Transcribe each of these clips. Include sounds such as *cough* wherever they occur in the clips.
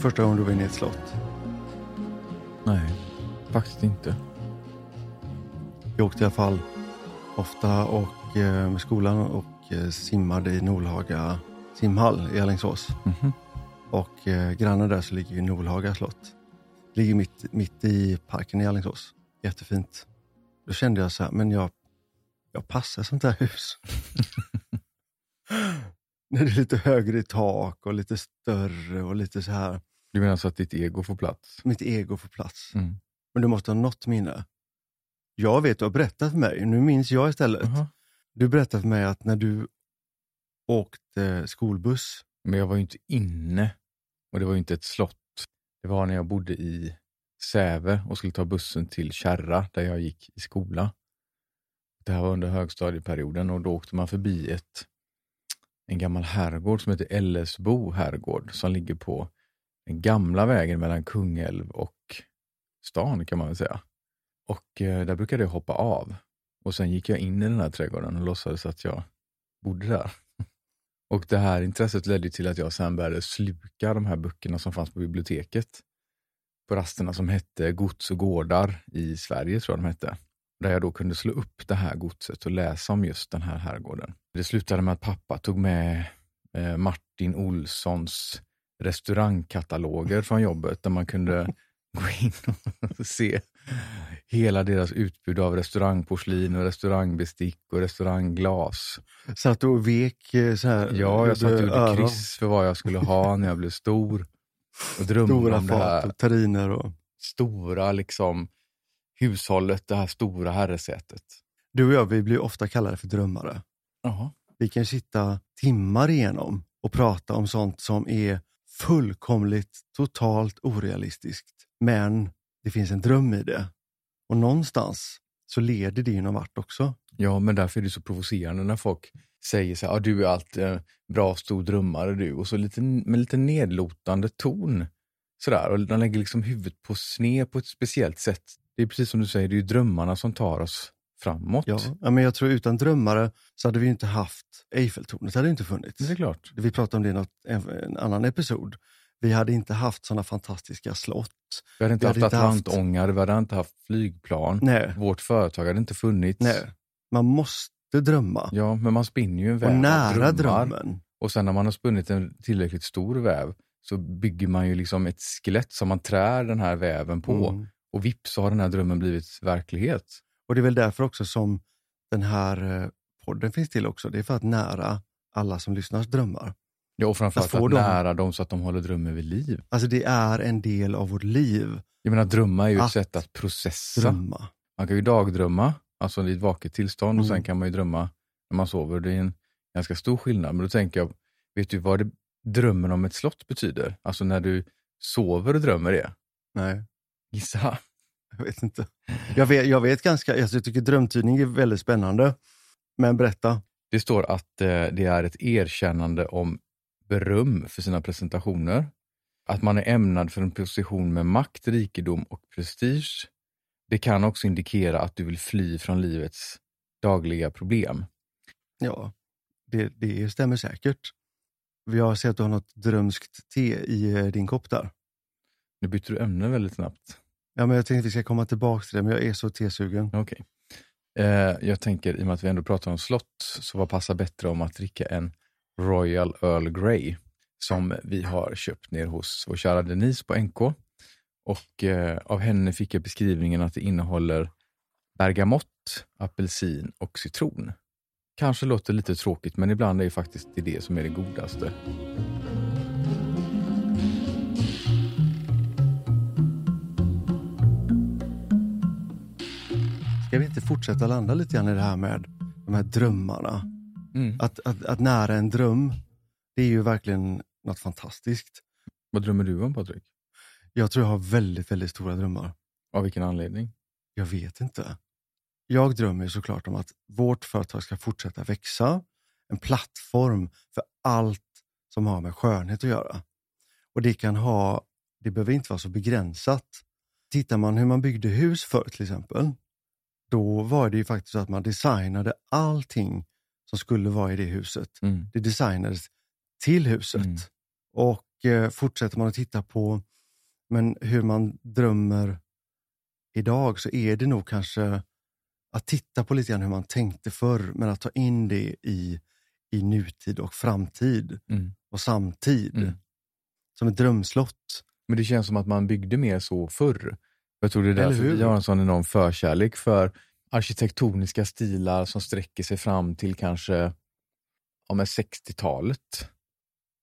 Ihåg första gången du var inne i ett slott? Nej, faktiskt inte. Jag åkte i alla fall ofta och, eh, med skolan och eh, simmade i Nolhaga simhall i Alingsås. Mhm. Och eh, grannen där så ligger ju Nolhaga slott. Ligger mitt, mitt i parken i Alingsås. Jättefint. Då kände jag så här, men jag, jag passar sånt här hus. *laughs* När det är lite högre i tak och lite större och lite så här. Du menar så att ditt ego får plats? Mitt ego får plats. Mm. Men du måste ha något minne. Jag vet, du har berättat för mig. Nu minns jag istället. Jaha. Du berättade för mig att när du åkte skolbuss. Men jag var ju inte inne och det var ju inte ett slott. Det var när jag bodde i Säve och skulle ta bussen till Kärra där jag gick i skola. Det här var under högstadieperioden och då åkte man förbi ett, en gammal herrgård som heter Ellesbo herrgård som ligger på den gamla vägen mellan Kungälv och stan kan man väl säga. Och eh, där brukade jag hoppa av. Och sen gick jag in i den här trädgården och låtsades att jag bodde där. *laughs* Och det här intresset ledde till att jag sen började sluka de här böckerna som fanns på biblioteket. På rasterna som hette Gods och gårdar i Sverige, tror jag de hette. Där jag då kunde slå upp det här godset och läsa om just den här herrgården. Det slutade med att pappa tog med eh, Martin Olssons restaurangkataloger från jobbet där man kunde *laughs* gå in och se hela deras utbud av restaurangporslin och restaurangbestick och restaurangglas. Satt du och vek eh, så här? Ja, jag satt och gjorde kryss för vad jag skulle ha när jag blev stor. Och drömde Stora om det fat här och terriner. Och... stora liksom, hushållet, det här stora herresätet. Du och jag vi blir ofta kallade för drömmare. Jaha. Vi kan sitta timmar igenom och prata om sånt som är fullkomligt, totalt orealistiskt. Men det finns en dröm i det. Och någonstans så leder det ju någon vart också. Ja, men därför är det så provocerande när folk säger så här, ah, du är allt eh, bra stor drömmare du, och så lite, med lite nedlotande ton. Sådär, och de lägger liksom huvudet på sned på ett speciellt sätt. Det är precis som du säger, det är ju drömmarna som tar oss framåt. Ja, ja, men jag tror utan drömmare så hade vi inte haft Eiffeltornet, hade inte funnits. Det är klart. Vi pratade om det i något, en, en annan episod. Vi hade inte haft sådana fantastiska slott. Vi hade inte Vi haft inte haft- vi hade inte haft flygplan. Nej, Vårt företag hade inte funnits. nej. Man måste drömma. Ja, men man spinner ju en väv och nära drömmen. Och sen när man har spunnit en tillräckligt stor väv så bygger man ju liksom ett skelett som man trär den här väven på. Mm. Och vips så har den här drömmen blivit verklighet. Och det är väl därför också som den här eh, podden finns till också. Det är för att nära alla som lyssnars drömmar. Ja, och framförallt Att att nära dem så att de håller drömmen vid liv. Alltså det är en del av vårt liv. Jag menar drömma är ju ett sätt att processa. Drömma. Man kan ju dagdrömma, alltså i ett vaket tillstånd och sen Mm. kan man ju drömma när man sover. Det är en ganska stor skillnad. Men då tänker jag, vet du vad det, drömmen om ett slott betyder? Alltså när du sover och drömmer det. Nej, Gissa. Jag vet inte. Jag vet, jag vet ganska, alltså jag tycker drömtydning är väldigt spännande. Men berätta. Det står att eh, det är ett erkännande om beröm för sina presentationer. Att man är ämnad för en position med makt, rikedom och prestige. Det kan också indikera att du vill fly från livets dagliga problem. Ja, det, det stämmer säkert. Jag ser att du har något drömskt te i eh, din kopp där. Nu byter du ämne väldigt snabbt. Ja, men jag tänkte att vi ska komma tillbaka till det, men jag är så tesugen. Okej. Eh, jag tänker, i och med att vi ändå pratar om slott, så vad passar bättre om att dricka en Royal Earl Grey som vi har köpt ner hos vår kära Denise på NK. Och eh, av henne fick jag beskrivningen att det innehåller bergamott, apelsin och citron. Kanske låter lite tråkigt, men ibland är det faktiskt det, det som är det godaste. Ska vi inte fortsätta landa lite grann i det här med de här drömmarna? Mm. Att, att, att nära en dröm, det är ju verkligen något fantastiskt. Vad drömmer du om, Patrik? Jag tror jag har väldigt, väldigt stora drömmar. Av vilken anledning? Jag vet inte. Jag drömmer såklart om att vårt företag ska fortsätta växa. En plattform för allt som har med skönhet att göra. Och det kan ha, det behöver inte vara så begränsat. Tittar man hur man byggde hus förr till exempel, då var det ju faktiskt så att man designade allting som skulle vara i det huset. Mm. Det designades till huset. Mm. Och eh, fortsätter man att titta på men hur man drömmer idag så är det nog kanske att titta på lite grann hur man tänkte förr, men att ta in det i, i nutid och framtid Mm. och samtid. Mm. Som ett drömslott. Men det känns som att man byggde mer så förr. Jag tror det är därför vi har en sån enorm förkärlek för arkitektoniska stilar som sträcker sig fram till kanske ja, men 60-talet.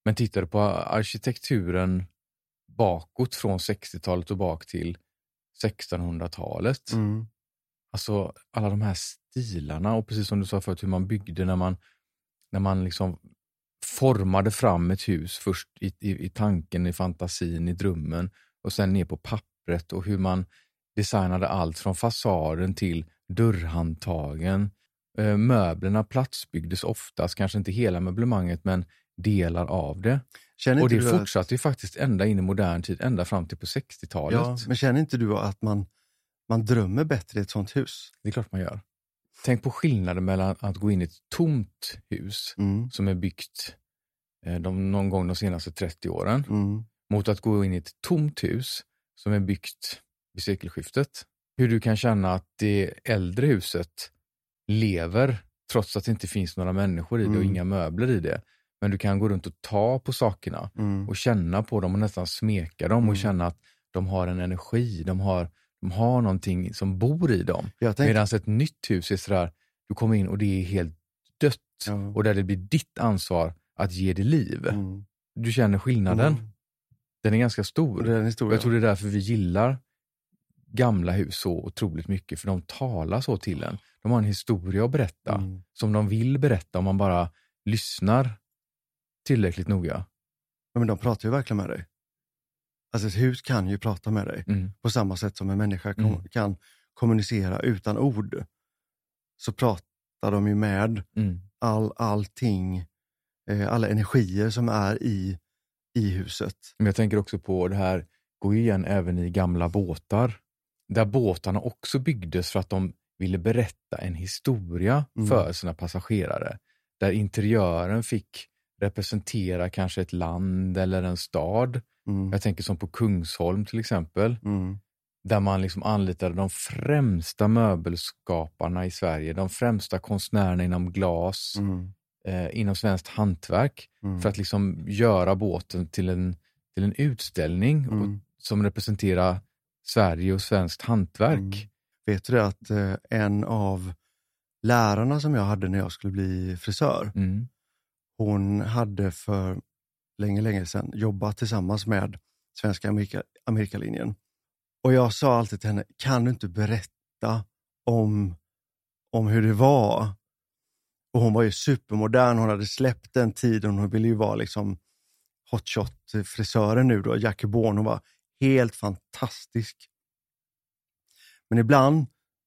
Men tittar du på arkitekturen bakåt från 60-talet och bak till 1600-talet. Mm. Alltså alla de här stilarna och precis som du sa förut hur man byggde när man, när man liksom formade fram ett hus först i, i, i tanken, i fantasin, i drömmen och sen ner på pappret och hur man designade allt från fasaden till dörrhandtagen. Eh, möblerna platsbyggdes oftast, kanske inte hela möblemanget men delar av det. Känner Och det att- fortsatte ju faktiskt ända in i modern tid, ända fram till på 60-talet. Ja, men känner inte du att man, man drömmer bättre i ett sånt hus? Det är klart man gör. Tänk på skillnaden mellan att gå in i ett tomt hus Mm. som är byggt eh, de, någon gång de senaste 30 åren Mm. mot att gå in i ett tomt hus som är byggt vid sekelskiftet. Hur du kan känna att det äldre huset lever trots att det inte finns några människor i det och Mm. inga möbler i det. Men du kan gå runt och ta på sakerna Mm. och känna på dem och nästan smeka dem Mm. och känna att de har en energi, de har, de har någonting som bor i dem. Tänkte, Medan ett nytt hus är sådär, du kommer in och det är helt dött ja. och där det blir ditt ansvar att ge det liv. Mm. Du känner skillnaden. Den är ganska stor. Det är historia. jag tror det är därför vi gillar gamla hus så otroligt mycket, för de talar så till en. De har en historia att berätta, Mm. som de vill berätta om man bara lyssnar tillräckligt noga. Ja, men de pratar ju verkligen med dig. Alltså ett hus kan ju prata med dig Mm. på samma sätt som en människa kom, Mm. kan kommunicera utan ord. Så pratar de ju med Mm. all, allting, eh, alla energier som är i, i huset. Men jag tänker också på det här, går igen även i gamla båtar. Där båtarna också byggdes för att de ville berätta en historia Mm. för sina passagerare. Där interiören fick representera kanske ett land eller en stad. Mm. Jag tänker som på Kungsholm till exempel. Mm. Där man liksom anlitade de främsta möbelskaparna i Sverige, de främsta konstnärerna inom glas, Mm. Eh, inom svenskt hantverk Mm. för att liksom göra båten till en, till en utställning och, Mm. som representerar Sverige och svenskt hantverk. Mm. Vet du att eh, en av lärarna som jag hade när jag skulle bli frisör, Mm. hon hade för länge, länge sedan jobbat tillsammans med Svenska Amerika, Amerikalinjen. Och jag sa alltid till henne, kan du inte berätta om, om hur det var? Och hon var ju supermodern, hon hade släppt den tiden, hon ville ju vara liksom hotshot-frisören nu då, Jackie Bourne, hon var helt fantastisk. Men ibland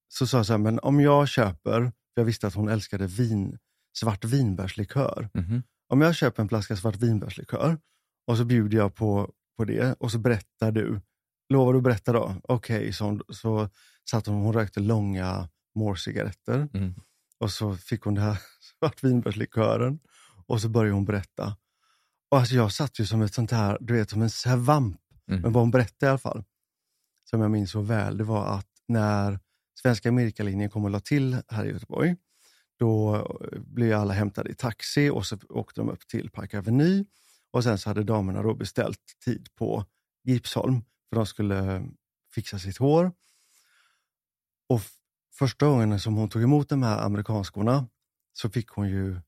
så sa jag så här, men om jag köper, för jag visste att hon älskade vin, svart vinbärslikör. Mhm. Om jag köper en flaska svart vinbärslikör och så bjuder jag på, på det och så berättar du. Lovar du att berätta då? Okej, så, hon- så satt hon hon rökte långa mårcigaretter Mm. och så fick hon det här svartvinbärslikören och så började hon berätta. Och alltså jag satt ju som ett sånt här, du vet som en svamp. Mm. Men vad hon berättade i alla fall, som jag minns så väl, det var att när Svenska Amerikalinjen kom och la till här i Göteborg, då eh, blev alla hämtade i taxi och så åkte de upp till Park Avenue och sen så hade damerna då beställt tid på Gipsholm för de skulle eh, fixa sitt hår. Och första gången som hon tog emot de här amerikanskorna så fick hon ju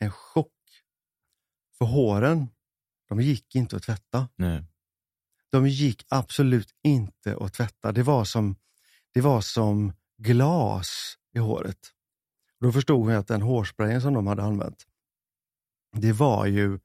en chock. För håren, de gick inte att tvätta. Nej. De gick absolut inte att tvätta. Det var som, det var som glas i håret. Då förstod hon att den hårsprayen som de hade använt, det var ju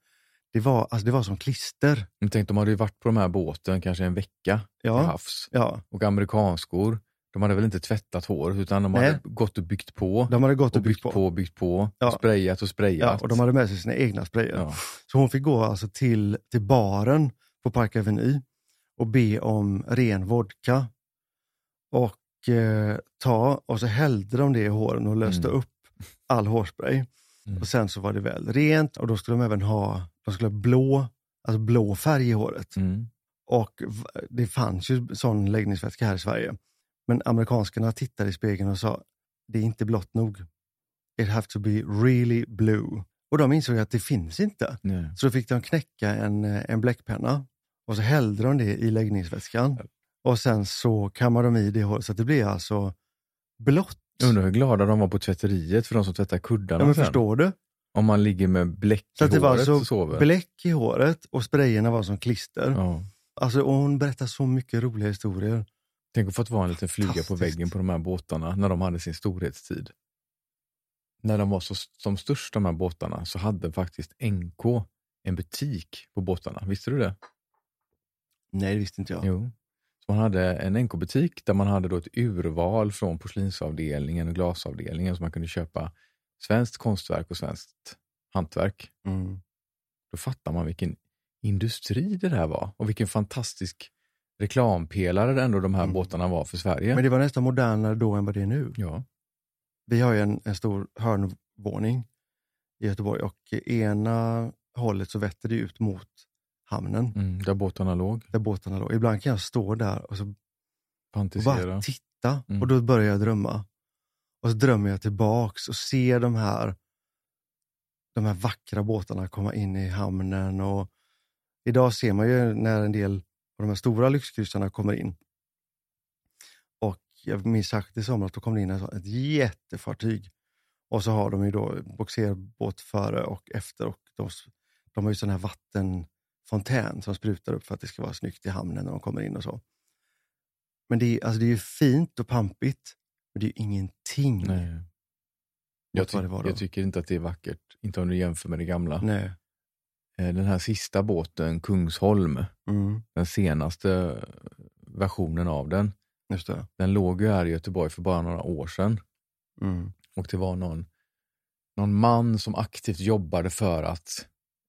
det var, alltså det var som klister. Tänk, de hade ju varit på de här båten kanske en vecka till Ja, havs. ja. Och amerikanskor, de hade väl inte tvättat håret utan de Nej. hade gått och byggt på. De hade gått och och byggt byggt på. på och byggt på. Ja. Och sprayat och Ja, sprayat. och de hade med sig sina egna sprayer. Ja. Så hon fick gå alltså till, till baren på Park Avenue och be om ren vodka. Och eh, ta, och så hällde de det i håren och löste Mm. upp all hårspray. Mm. Och sen så var det väl rent och då skulle de även ha, de skulle ha blå alltså blå färg i håret. Mm. Och det fanns ju sån läggningsvätska här i Sverige. Men amerikanskarna tittade i spegeln och sa, det är inte blått nog. It have to be really blue. Och de insåg att det finns inte. Nej. Så då fick de knäcka en, eh, en bläckpenna och så hällde de det i läggningsvätskan. Och sen så kammade de i det håret så att det blev alltså blått. Jag undrar hur glada de var på tvätteriet för de som tvättar kuddarna Ja, men sen. förstår du? Om man ligger med bläck Så i att det var håret och alltså sover. bläck i håret och sprayerna var som klister. Ja. Alltså, och hon berättar så mycket roliga historier. Tänk att fått vara en liten fluga på väggen på de här båtarna när de hade sin storhetstid. När de var så, som störst de här båtarna så hade faktiskt NK en butik på båtarna. Visste du det? Nej, det visste inte jag. Jo. Så man hade en NK-butik där man hade då ett urval från porslinsavdelningen och glasavdelningen så man kunde köpa svenskt konstverk och svenskt hantverk. Mm. Då fattar man vilken industri det där var och vilken fantastisk reklampelare ändå de här Mm. båtarna var för Sverige. Men det var nästan modernare då än vad det är nu. Ja. Vi har ju en, en stor hörnvåning i Göteborg och ena hållet så vetter det ut mot hamnen Mm, där båtarna låg. där båtarna låg. Ibland kan jag stå där och, så, och bara titta Mm. och då börjar jag drömma. Och så drömmer jag tillbaks och ser de här, de här vackra båtarna komma in i hamnen. Och idag ser man ju när en del av de här stora lyxkryssarna kommer in. Och jag minns särskilt i somras, då kom det in ett, jättefartyg. Och så har de ju då boxerbåt före och efter och de, de har ju sån här vattenfontän som sprutar upp för att det ska vara snyggt i hamnen när de kommer in och så. Men det är, alltså det är ju fint och pampigt, men det är ju ingenting. Nej. Jag, ty- det var då. jag tycker inte att det är vackert. Inte om du jämför med det gamla. Nej. Eh, Den här sista båten, Kungsholm, Mm, den senaste versionen av den, den låg ju här i Göteborg för bara några år sedan. Mm, Och det var någon, någon man som aktivt jobbade för att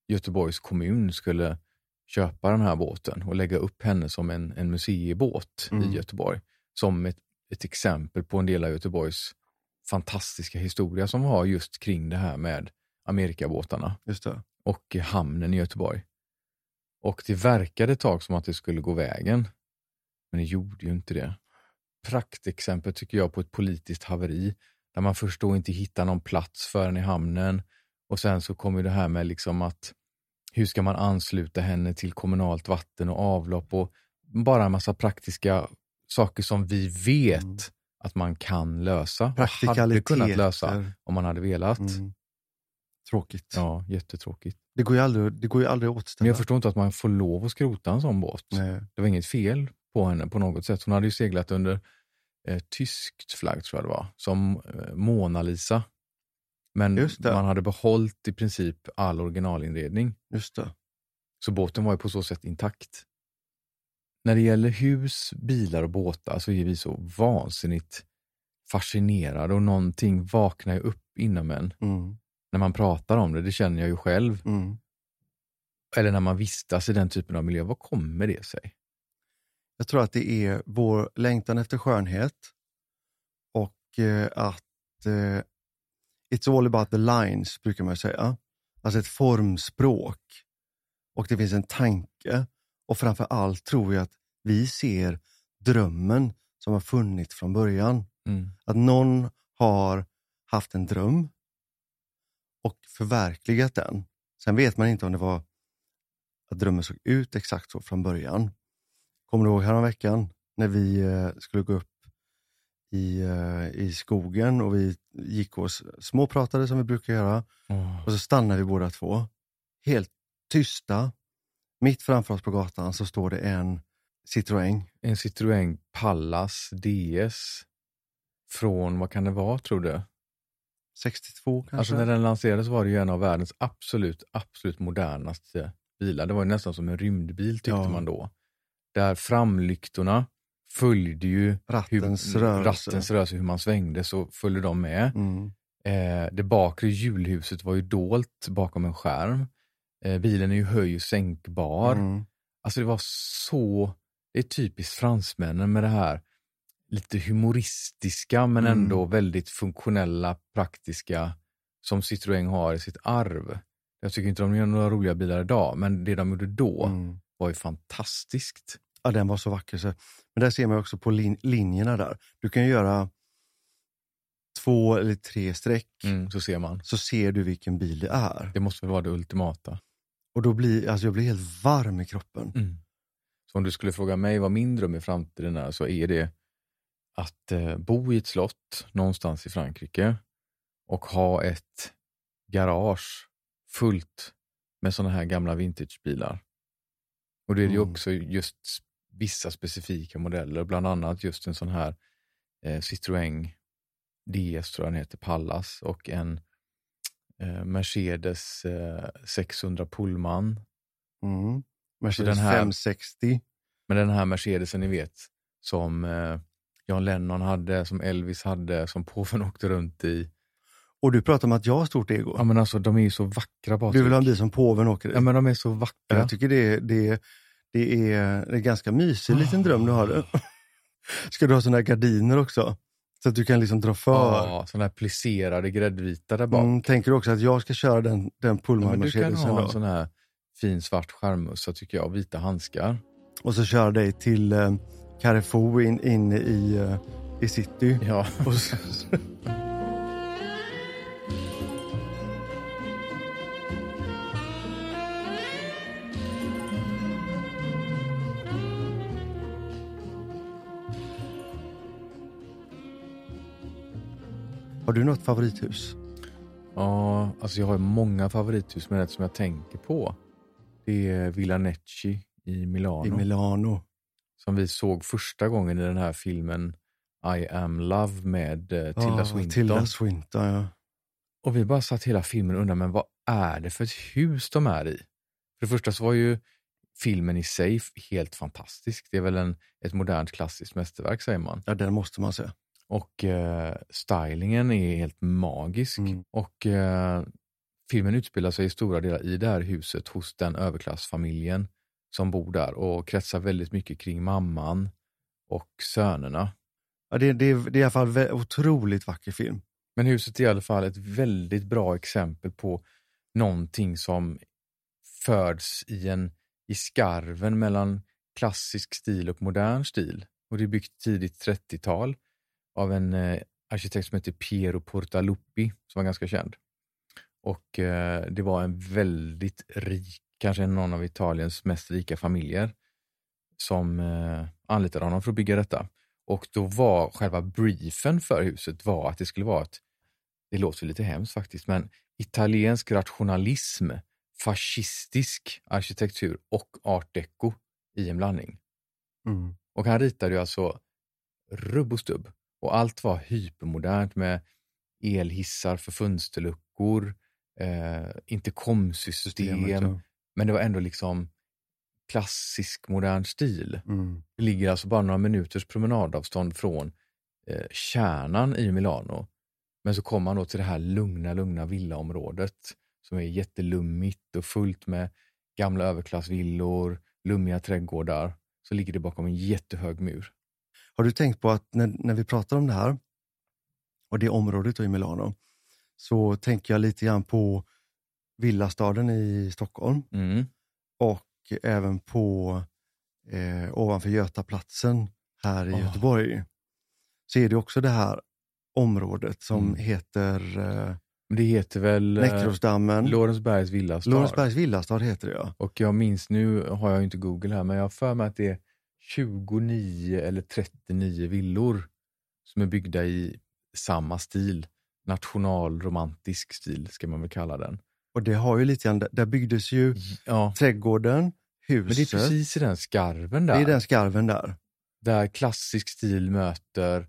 Göteborgs kommun skulle köpa den här båten och lägga upp henne som en, en museibåt Mm. i Göteborg. Som ett, ett exempel på en del av Göteborgs fantastiska historia som vi har just kring det här med Amerikabåtarna just det. och hamnen i Göteborg. Och det verkade ett tag som att det skulle gå vägen, men det gjorde ju inte det. Praktexempel tycker jag på ett politiskt haveri, där man först då inte hittar någon plats för henne i hamnen och sen så kommer det här med liksom att hur ska man ansluta henne till kommunalt vatten och avlopp och bara en massa praktiska saker som vi vet Mm. att man kan lösa. Hade kunnat lösa om man hade velat. Mm. Tråkigt. Ja, jättetråkigt. Det går ju aldrig, det går ju aldrig att Men återställa. jag förstår inte att man får lov att skrota en sån båt. Nej. Det var inget fel på henne på något sätt. Hon hade ju seglat under eh, tyskt flagg tror jag det var, som eh, Mona Lisa. Men man hade behållit i princip all originalinredning. Just det. Så båten var ju på så sätt intakt. När det gäller hus, bilar och båtar så är vi så vansinnigt fascinerade och någonting vaknar ju upp inom en Mm. När man pratar om det. Det känner jag ju själv. Mm. Eller när man vistas i den typen av miljö. Vad kommer det sig? Jag tror att det är vår längtan efter skönhet och eh, att eh, it's all about the lines, brukar man säga. Alltså ett formspråk. Och det finns en tanke. Och framför allt tror jag att vi ser drömmen som har funnits från början. Mm. Att någon har haft en dröm och förverkligat den. Sen vet man inte om det var att drömmen såg ut exakt så från början. Kommer du ihåg häromveckan när vi eh, skulle gå upp i, eh, i skogen och vi gick och småpratade som vi brukar göra Åh. och så stannar vi båda två. Helt tysta. Mitt framför oss på gatan så står det en Citroën. En Citroën Pallas DS från, vad kan det vara tror du? 62 kanske? Alltså när den lanserades var det ju en av världens absolut, absolut modernaste bilar. Det var nästan som en rymdbil tyckte Ja. man då. Där framlyktorna följde ju Rattens hur, rörelse. rattens rörelse, hur man svängde så följde de med. Mm. Eh, det bakre hjulhuset var ju dolt bakom en skärm. Eh, bilen är ju höj och sänkbar. Mm. Alltså det var så, det är typiskt fransmännen med det här lite humoristiska men Mm. ändå väldigt funktionella, praktiska som Citroën har i sitt arv. Jag tycker inte de gör några roliga bilar idag, men det de gjorde då Mm. var ju fantastiskt. Ja, den var så vacker. Så. Men där ser man också på lin linjerna där. Du kan göra två eller tre streck Mm, så ser man. så ser du vilken bil det är. Det måste väl vara det ultimata. Och då blir alltså jag blir helt varm i kroppen. Mm. Så om du skulle fråga mig vad min dröm i framtiden är så är det att eh, bo i ett slott någonstans i Frankrike och ha ett garage fullt med sådana här gamla vintagebilar. Och då är det ju Mm. också just vissa specifika modeller, bland annat just en sån här eh, Citroën DS tror jag den heter, Pallas och en eh, Mercedes eh, 600 Pullman Mm. Mercedes den här- 560. Men den här Mercedesen ni vet, som eh, John Lennon hade, som Elvis hade, som påven *laughs* åkte runt i. Och du pratar om att jag har stort ego. Ja men alltså de är ju så vackra Patrik. du vill ha en bil som påven åker i. Ja men de är så vackra. Jag tycker det, det, det, är, det är ganska mysig liten dröm du har. Det. *laughs* Ska du ha här gardiner också? Så att du kan liksom dra för. Ja, sådana här plisserade gräddvita där bak. Mm, tänker du också att jag ska köra den, den Ja, Pullman men du kan ha en sån här fin svart skärmmössa tycker jag, och vita handskar. Och så köra dig till eh, Carrefour in, in i, eh, i city. Ja. *laughs* Har du något favorithus? ja, alltså jag har många favorithus, men ett som jag tänker på det är Villa Necci i Milano. I Milano. Som vi såg första gången i den här filmen I am love med eh, Tilda Ja, Swinton. Tilda Swinton, ja. Och vi bara satt hela filmen och undrade, men vad är det för ett hus de är i? För det första så var ju filmen i sig helt fantastisk. Det är väl en, ett modernt klassiskt mästerverk säger man. ja, den måste man se. Och eh, stylingen är helt magisk. Mm. Och eh, filmen utspelar sig i stora delar i det här huset hos den överklassfamiljen som bor där och kretsar väldigt mycket kring mamman och sönerna. Ja, det, det, det är i alla fall en otroligt vacker film. Men huset är i alla fall ett väldigt bra exempel på någonting som föds i, en, i skarven mellan klassisk stil och modern stil. Och det är byggt tidigt 30-tal av en eh, arkitekt som heter Piero Portaluppi som var ganska känd. Och eh, det var en väldigt rik, kanske någon av Italiens mest rika familjer som eh, anlitade honom för att bygga detta. Och då var själva briefen för huset var att det skulle vara ett, det låter lite hemskt faktiskt, men italiensk rationalism, fascistisk arkitektur och art deco i en blandning. Mm. Och han ritade ju alltså rubb och stubb. Och allt var hypermodernt med elhissar för fönsterluckor, eh, intercomsystem, ja. Men det var ändå liksom klassisk modern stil. Mm. Det ligger alltså bara några minuters promenadavstånd från eh, kärnan i Milano. Men så kommer man då till det här lugna, lugna villaområdet som är jättelummigt och fullt med gamla överklassvillor, lummiga trädgårdar. Så ligger det bakom en jättehög mur. Har du tänkt på att när, när vi pratar om det här och det området i Milano så tänker jag lite grann på villastaden i Stockholm Mm. och även på eh, ovanför Götaplatsen här i Åh. Göteborg. Så är det också det här området som Mm. heter eh, Det heter väl eh, Näckrosdammen. Lorensbergs villastad. Lorensbergs villastad heter det ja. Och jag minns, nu har jag inte Google här, men jag har för mig att det är 29 eller 39 villor som är byggda i samma stil. Nationalromantisk stil ska man väl kalla den. Och det har ju lite grann, där byggdes ju Ja, trädgården, huset. men det är precis i den skarven där. det är den skarven där. Där klassisk stil möter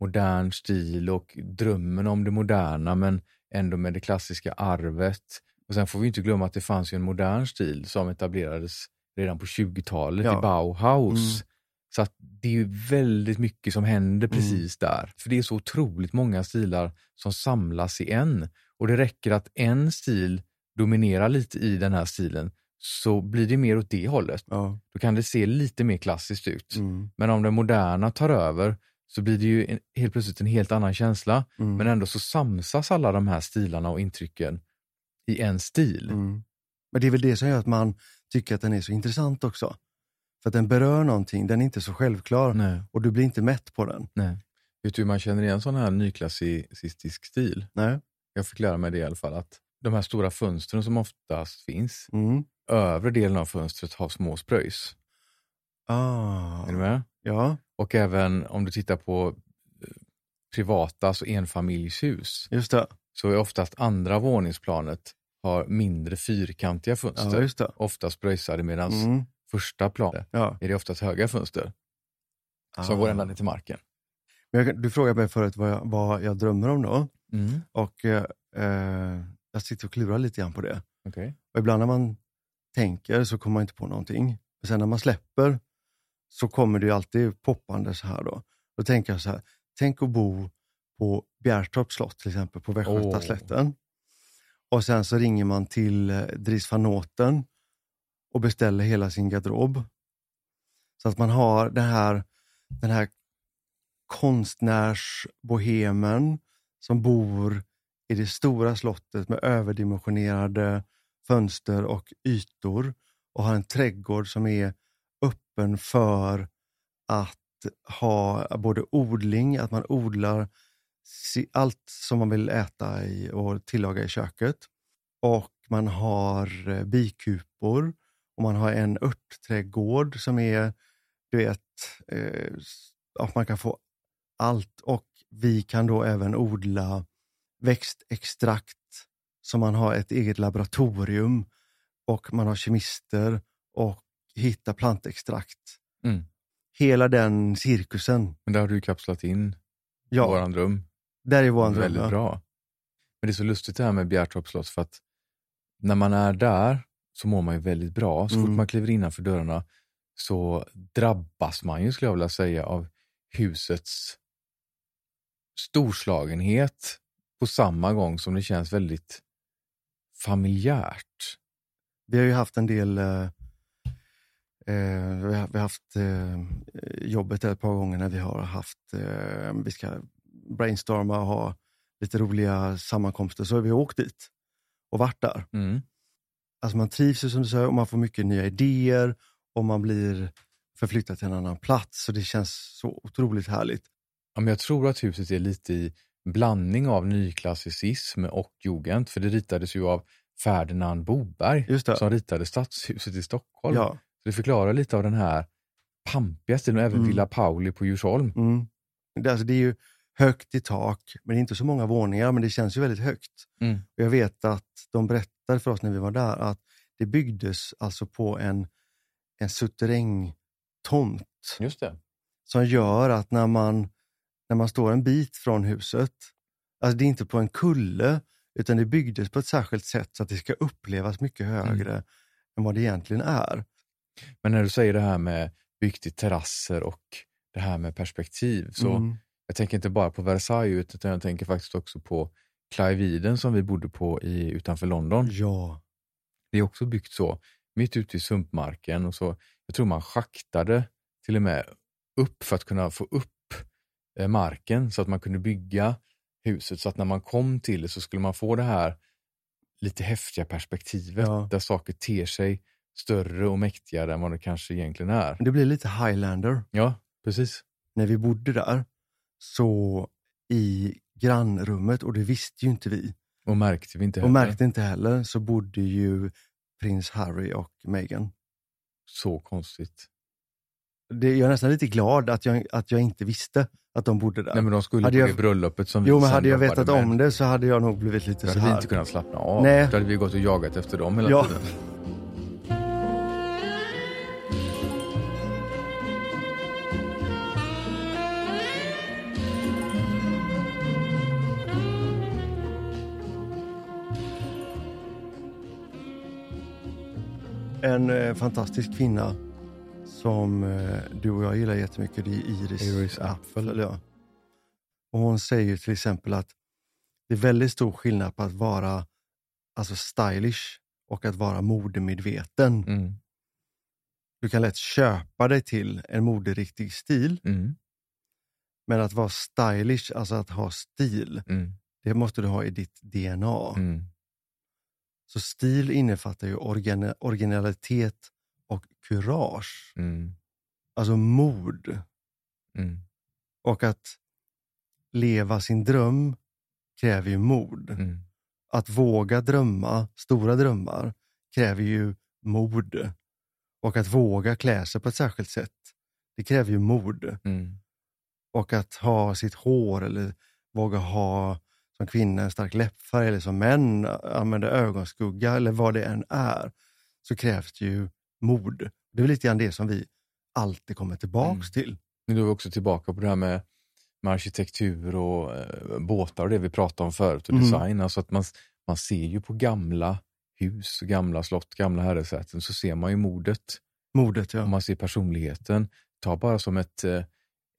modern stil och drömmen om det moderna men ändå med det klassiska arvet. Och sen får vi inte glömma att det fanns en modern stil som etablerades redan på 20-talet Ja. i Bauhaus. Mm. Så att det är ju väldigt mycket som händer precis där. För det är så otroligt många stilar som samlas i en. Och det räcker att en stil dominerar lite i den här stilen så blir det mer åt det hållet. Ja. Då kan det se lite mer klassiskt ut. Mm. Men om det moderna tar över så blir det ju en, helt plötsligt en helt annan känsla. Mm. Men ändå så samsas alla de här stilarna och intrycken I en stil? Mm. Men det är väl det som gör att man tycker att den är så intressant också. För att den berör någonting, den är inte så självklar Nej. och du blir inte mätt på den. Nej. Vet du hur man känner igen sån här nyklassicistisk stil? Nej. Jag fick lära mig det i alla fall. Att de här stora fönstren som oftast finns, Mm. övre delen av fönstret har små spröjs. Ah. Är du med? Ja, Och även om du tittar på eh, privata, alltså enfamiljshus, just det. så är oftast andra våningsplanet har mindre fyrkantiga fönster. Ja, just det. Ofta spröjsade medan Mm. första planet Ja. är det oftast höga fönster som går ända ner till marken. Jag, du frågade mig förut vad jag, vad jag drömmer om då. Mm. Och eh, jag sitter och klurar lite grann på det. Okej. Och ibland när man tänker så kommer man inte på någonting. Men sen när man släpper så kommer det alltid poppande så här då. Då tänker jag så här, tänk att bo på Bjärtorps slott till exempel, på Västgötaslätten. Och sen så ringer man till eh, Dries van Noten och beställer hela sin garderob. Så att man har den här, den här konstnärsbohemen som bor i det stora slottet med överdimensionerade fönster och ytor och har en trädgård som är öppen för att ha både odling, att man odlar allt som man vill äta i och tillaga i köket. Och man har eh, bikupor och man har en örtträdgård som är, du vet, eh, att man kan få allt och vi kan då även odla växtextrakt så man har ett eget laboratorium och man har kemister och hittar plantextrakt. Mm. Hela den cirkusen. Men där har du kapslat in Ja, våran dröm. där är vår dröm. Väldigt ja. bra. Men det är så lustigt det här med Bjärtorps slott för att när man är där så mår man ju väldigt bra. Så fort Mm. man kliver innanför dörrarna så drabbas man ju, skulle jag vilja säga, av husets storslagenhet på samma gång som det känns väldigt familjärt. Vi har ju haft en del eh, eh, vi, har, haft eh, jobbet ett par gånger när vi har haft, eh, vi ska brainstorma och ha lite roliga sammankomster, så har vi åkt dit och varit där. Mm. Alltså man trivs ju som du säger och man får mycket nya idéer och man blir förflyttad till en annan plats och det känns så otroligt härligt. Ja, men jag tror att huset är lite i blandning av nyklassicism och jugend, för det ritades ju av Ferdinand Boberg som ritade stadshuset i Stockholm. Ja. Så det förklarar lite av den här pampiga stilen, och även Mm. Villa Pauli på Djursholm. Mm. Det, alltså det är ju högt i tak, men inte så många våningar, men det känns ju väldigt högt. Mm. Och Jag vet att de berättade för oss när vi var där att det byggdes alltså på en, en suterrängtomt Just det. som gör att när man, när man står en bit från huset, alltså det är inte på en kulle, utan det byggdes på ett särskilt sätt så att det ska upplevas mycket högre än vad det egentligen är. Men när du säger det här med byggt i terrasser och det här med perspektiv, så Mm. jag tänker inte bara på Versailles, utan jag tänker faktiskt också på Clive Eden som vi bodde på i, utanför London. Ja, Det är också byggt så, mitt ute i sumpmarken. Och så, jag tror man schaktade till och med upp för att kunna få upp marken så att man kunde bygga huset. Så att när man kom till det så skulle man få det här lite häftiga perspektivet Ja. där saker ter sig större och mäktigare än vad det kanske egentligen är. det blir lite Highlander. Ja, precis. När vi bodde där, så i grannrummet, och det visste ju inte vi, Och märkte vi inte och heller. märkte inte heller, så bodde ju prins Harry och Meghan. Så konstigt. Det, jag är nästan lite glad att jag, att jag inte visste att de bodde där. Nej men de skulle Hade på jag- det bröllopet som jo, vi men sen hade jag vetat med. om det så hade jag nog blivit lite Då så hade vi här. inte kunnat slappna av. Nej. Då hade vi gått och jagat efter dem hela Ja. tiden. En eh, fantastisk kvinna som eh, du och jag gillar jättemycket, det är Iris, Iris Apfel. Ja. Och hon säger till exempel att det är väldigt stor skillnad på att vara alltså stylish och att vara modemedveten. Mm. Du kan lätt köpa dig till en moderiktig stil, Mm. men att vara stylish, alltså att ha stil, Mm. det måste du ha i ditt DNA. Mm. Så stil innefattar ju origina- originalitet och kurage. Mm. Alltså mod. Mm. Och att leva sin dröm kräver ju mod. Mm. Att våga drömma stora drömmar kräver ju mod. Och att våga klä sig på ett särskilt sätt, det kräver ju mod. Mm. Och att ha sitt hår eller våga ha som kvinna en stark läppfärg eller som män använda ögonskugga eller vad det än är, så krävs det ju mod. Det är lite grann det som vi alltid kommer tillbaks Mm. till. Men då är vi också tillbaka på det här med, med arkitektur och eh, båtar och det vi pratade om förut och Mm. design. Alltså att man, man ser ju på gamla hus, gamla slott, gamla herresäten så ser man ju modet Modet, ja. och man ser personligheten. Ta bara som ett, eh,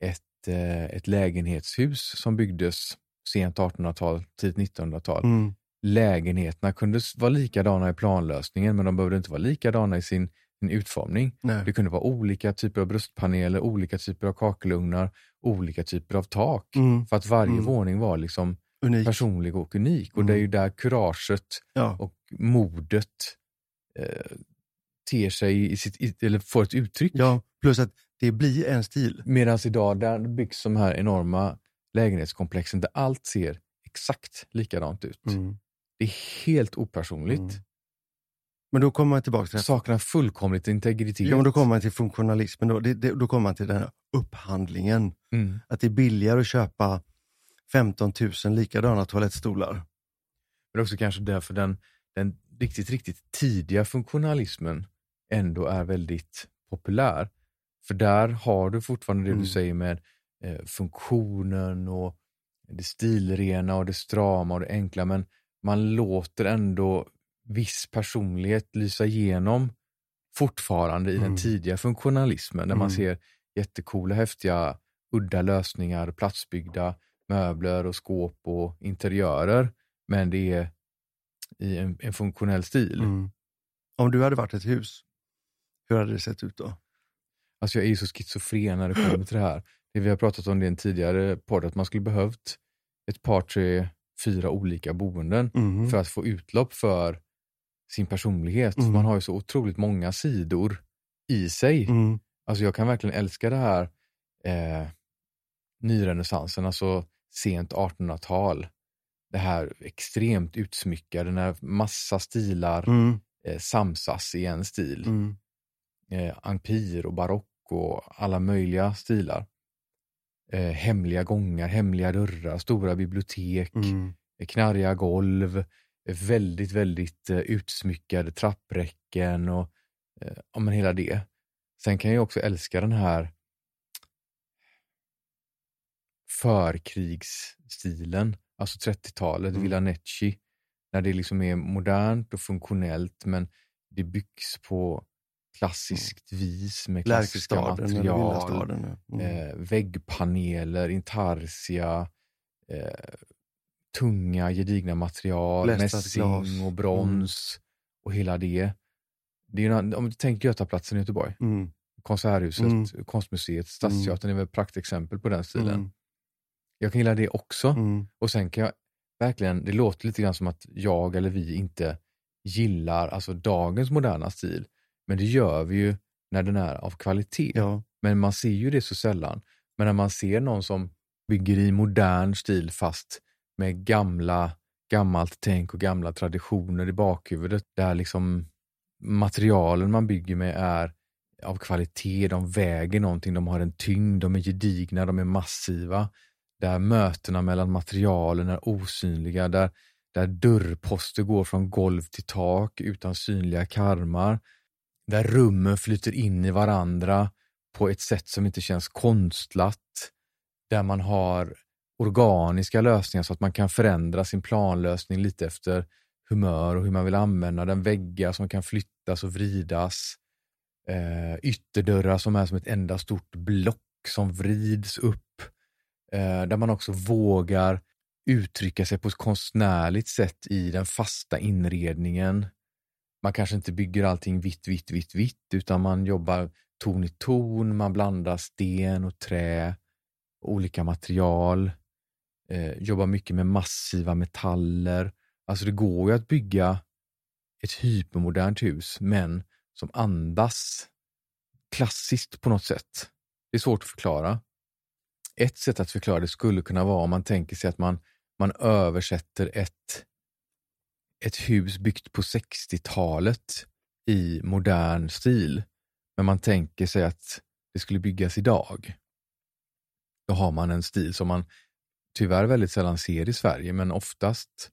ett, eh, ett lägenhetshus som byggdes sent 1800-tal, tidigt 1900-tal. Mm. Lägenheterna kunde vara likadana i planlösningen men de behövde inte vara likadana i sin, sin utformning. Nej. Det kunde vara olika typer av bröstpaneler, olika typer av kakelugnar, olika typer av tak. Mm. För att varje Mm. våning var liksom Unik. personlig och unik. Och det är ju Mm. där kuraget Ja. och modet eh, ter sig i sitt, eller får ett uttryck. ja, plus att det blir en stil. Medan idag där byggs de här enorma lägenhetskomplexen där allt ser exakt likadant ut. Mm. Det är helt opersonligt. Mm. Men då kommer man tillbaka till. Saknar fullkomligt integritet. Ja, men då kommer man till funktionalismen. Då, det, det, då kommer man till den här upphandlingen. mm. Att det är billigare att köpa 15 000 likadana toalettstolar. Men också kanske därför den, den riktigt, riktigt tidiga funktionalismen ändå är väldigt populär. För där har du fortfarande det Mm. du säger med eh, funktionen och det stilrena och det strama och det enkla, men man låter ändå viss personlighet lysa igenom fortfarande i den Mm. tidiga funktionalismen, där man Mm. ser jättecoola, häftiga, udda lösningar, platsbyggda möbler och skåp och interiörer, men det är i en, en funktionell stil. Mm. Om du hade varit ett hus, hur hade det sett ut då? Alltså jag är ju så schizofren när det kommer till det här. Det vi har pratat om det i en tidigare podd, att man skulle behövt ett par, tre, fyra olika boenden Mm. för att få utlopp för sin personlighet. Mm. Man har ju så otroligt många sidor i sig. Mm. Alltså jag kan verkligen älska det här eh, nyrenässansen, alltså sent 1800-tal. Det här extremt utsmyckade när massa stilar Mm. eh, samsas i en stil. Mm. Eh, ampir och barock och alla möjliga stilar. Eh, hemliga gångar, hemliga dörrar, stora bibliotek, Mm. eh, knarriga golv, väldigt, väldigt eh, utsmyckade trappräcken och eh, ja, men hela det. Sen kan jag också älska den här förkrigsstilen, alltså 30-talet, Mm. Villanecci, när det liksom är modernt och funktionellt men det byggs på klassiskt vis med klassiska material. Mm. eh, väggpaneler, intarsia, eh, tunga gedigna material, mässing glas. Mm. och brons och hela det. det är, ju- om du tänker Götaplatsen i Göteborg, Mm. Konserthuset, Mm. Konstmuseet, Stadsteatern är väl praktexempel på den stilen. Mm. Jag kan gilla det också. Mm. Och sen kan jag verkligen, det låter lite grann som att jag eller vi inte gillar alltså dagens moderna stil. Men det gör vi ju när den är av kvalitet. Ja. Men man ser ju det så sällan. Men när man ser någon som bygger i modern stil fast med gamla, gammalt tänk och gamla traditioner i bakhuvudet, där liksom materialen man bygger med är av kvalitet, de väger någonting, de har en tyngd, de är gedigna, de är massiva. Där mötena mellan materialen är osynliga, där, där dörrposter går från golv till tak utan synliga karmar. Där rummen flyter in i varandra på ett sätt som inte känns konstlat. Där man har organiska lösningar så att man kan förändra sin planlösning lite efter humör och hur man vill använda den. Väggar som kan flyttas och vridas. Eh, ytterdörrar som är som ett enda stort block som vrids upp. Eh, där man också vågar uttrycka sig på ett konstnärligt sätt i den fasta inredningen. Man kanske inte bygger allting vitt, vitt, vitt, vitt, utan man jobbar ton i ton, man blandar sten och trä, olika material, eh, jobbar mycket med massiva metaller. Alltså det går ju att bygga ett hypermodernt hus, men som andas klassiskt på något sätt. Det är svårt att förklara. Ett sätt att förklara det skulle kunna vara om man tänker sig att man, man översätter ett, ett hus byggt på 60-talet i modern stil. Men man tänker sig att det skulle byggas idag. Då har man en stil som man tyvärr väldigt sällan ser i Sverige, men oftast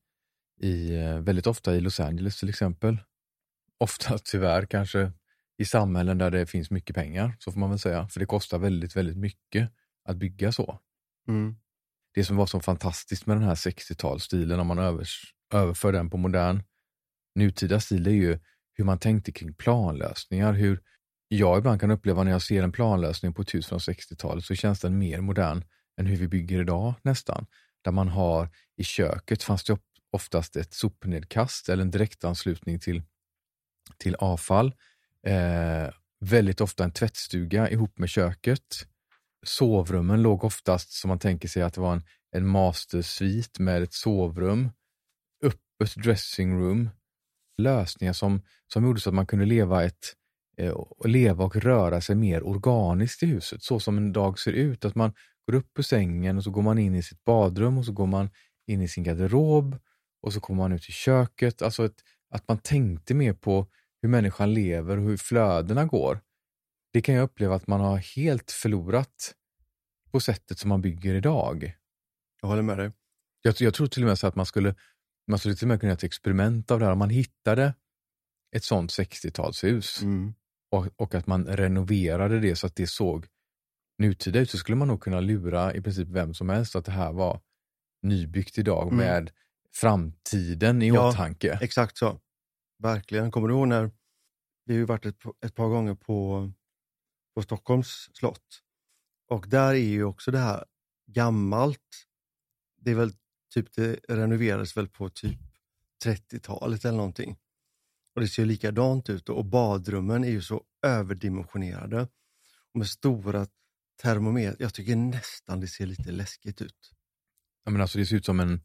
i, eh, väldigt ofta i Los Angeles till exempel. Ofta *laughs* tyvärr kanske i samhällen där det finns mycket pengar, så får man väl säga. För det kostar väldigt, väldigt mycket att bygga så. Mm. Det som var så fantastiskt med den här 60-talsstilen, om man övers, överför den på modern nutida stil, är ju hur man tänkte kring planlösningar. Hur jag ibland kan uppleva när jag ser en planlösning på ett hus från 60-talet så känns den mer modern än hur vi bygger idag nästan. Där man har i köket fanns det oftast ett sopnedkast eller en direktanslutning till, till avfall. Eh, väldigt ofta en tvättstuga ihop med köket. Sovrummen låg oftast som man tänker sig att det var en, en mastersvit med ett sovrum, öppet dressingroom, lösningar som, som gjorde så att man kunde leva ett eh, och leva och röra sig mer organiskt i huset, så som en dag ser ut. Att man går upp ur sängen och så går man in i sitt badrum och så går man in i sin garderob och så kommer man ut i köket. Alltså ett, att man tänkte mer på hur människan lever och hur flödena går. Det kan jag uppleva att man har helt förlorat på sättet som man bygger idag. Jag håller med dig. Jag, jag tror till och med så att man skulle, man skulle till och med kunna göra ett experiment av det här. Om man hittade ett sånt 60-talshus Mm. och, och att man renoverade det så att det såg nutida ut så skulle man nog kunna lura i princip vem som helst att det här var nybyggt idag Mm. med framtiden i Ja. åtanke. Exakt så. Verkligen. Kommer du ihåg när vi har varit ett, ett par gånger på, på Stockholms slott. Och där är ju också det här gammalt. Det är väl typ det renoverades väl på typ 30-talet eller någonting. Och det ser likadant ut och badrummen är ju så överdimensionerade. Och med stora termometrar. Jag tycker nästan det ser lite läskigt ut. Jag menar, alltså, det ser ut som en...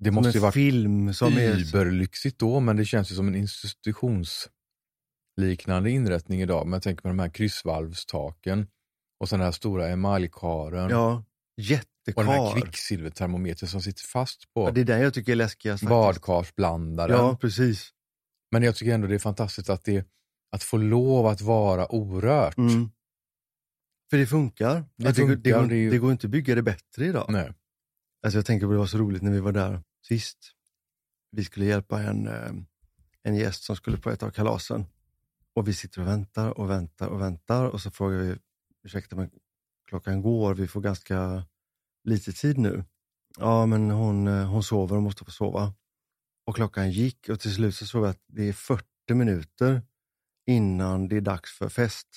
Det Som måste en ju varit film som är... überlyxigt då, men det känns ju som en institutionsliknande inrättning idag. Men jag tänker på de här kryssvalvstaken och sen den här stora emaljkaren Ja, och den här jättekar. kvicksilvertermometern som sitter fast på Ja, det är den jag tycker är läskigast. badkarsblandaren. Ja, precis. Men jag tycker ändå det är fantastiskt att, det, att få lov att vara orört. Mm. För det funkar. Det funkar, det, går, det ju- det går inte att bygga det bättre idag. Nej. Alltså jag tänker på det var så roligt när vi var där sist. Vi skulle hjälpa en, eh, en gäst som skulle på ett av kalasen. Och vi sitter och väntar och väntar och väntar och så frågar vi, ursäkta men klockan går, vi får ganska lite tid nu. Ja men hon, eh, hon sover och måste få sova. Och klockan gick och till slut så såg vi att det är 40 minuter innan det är dags för fest.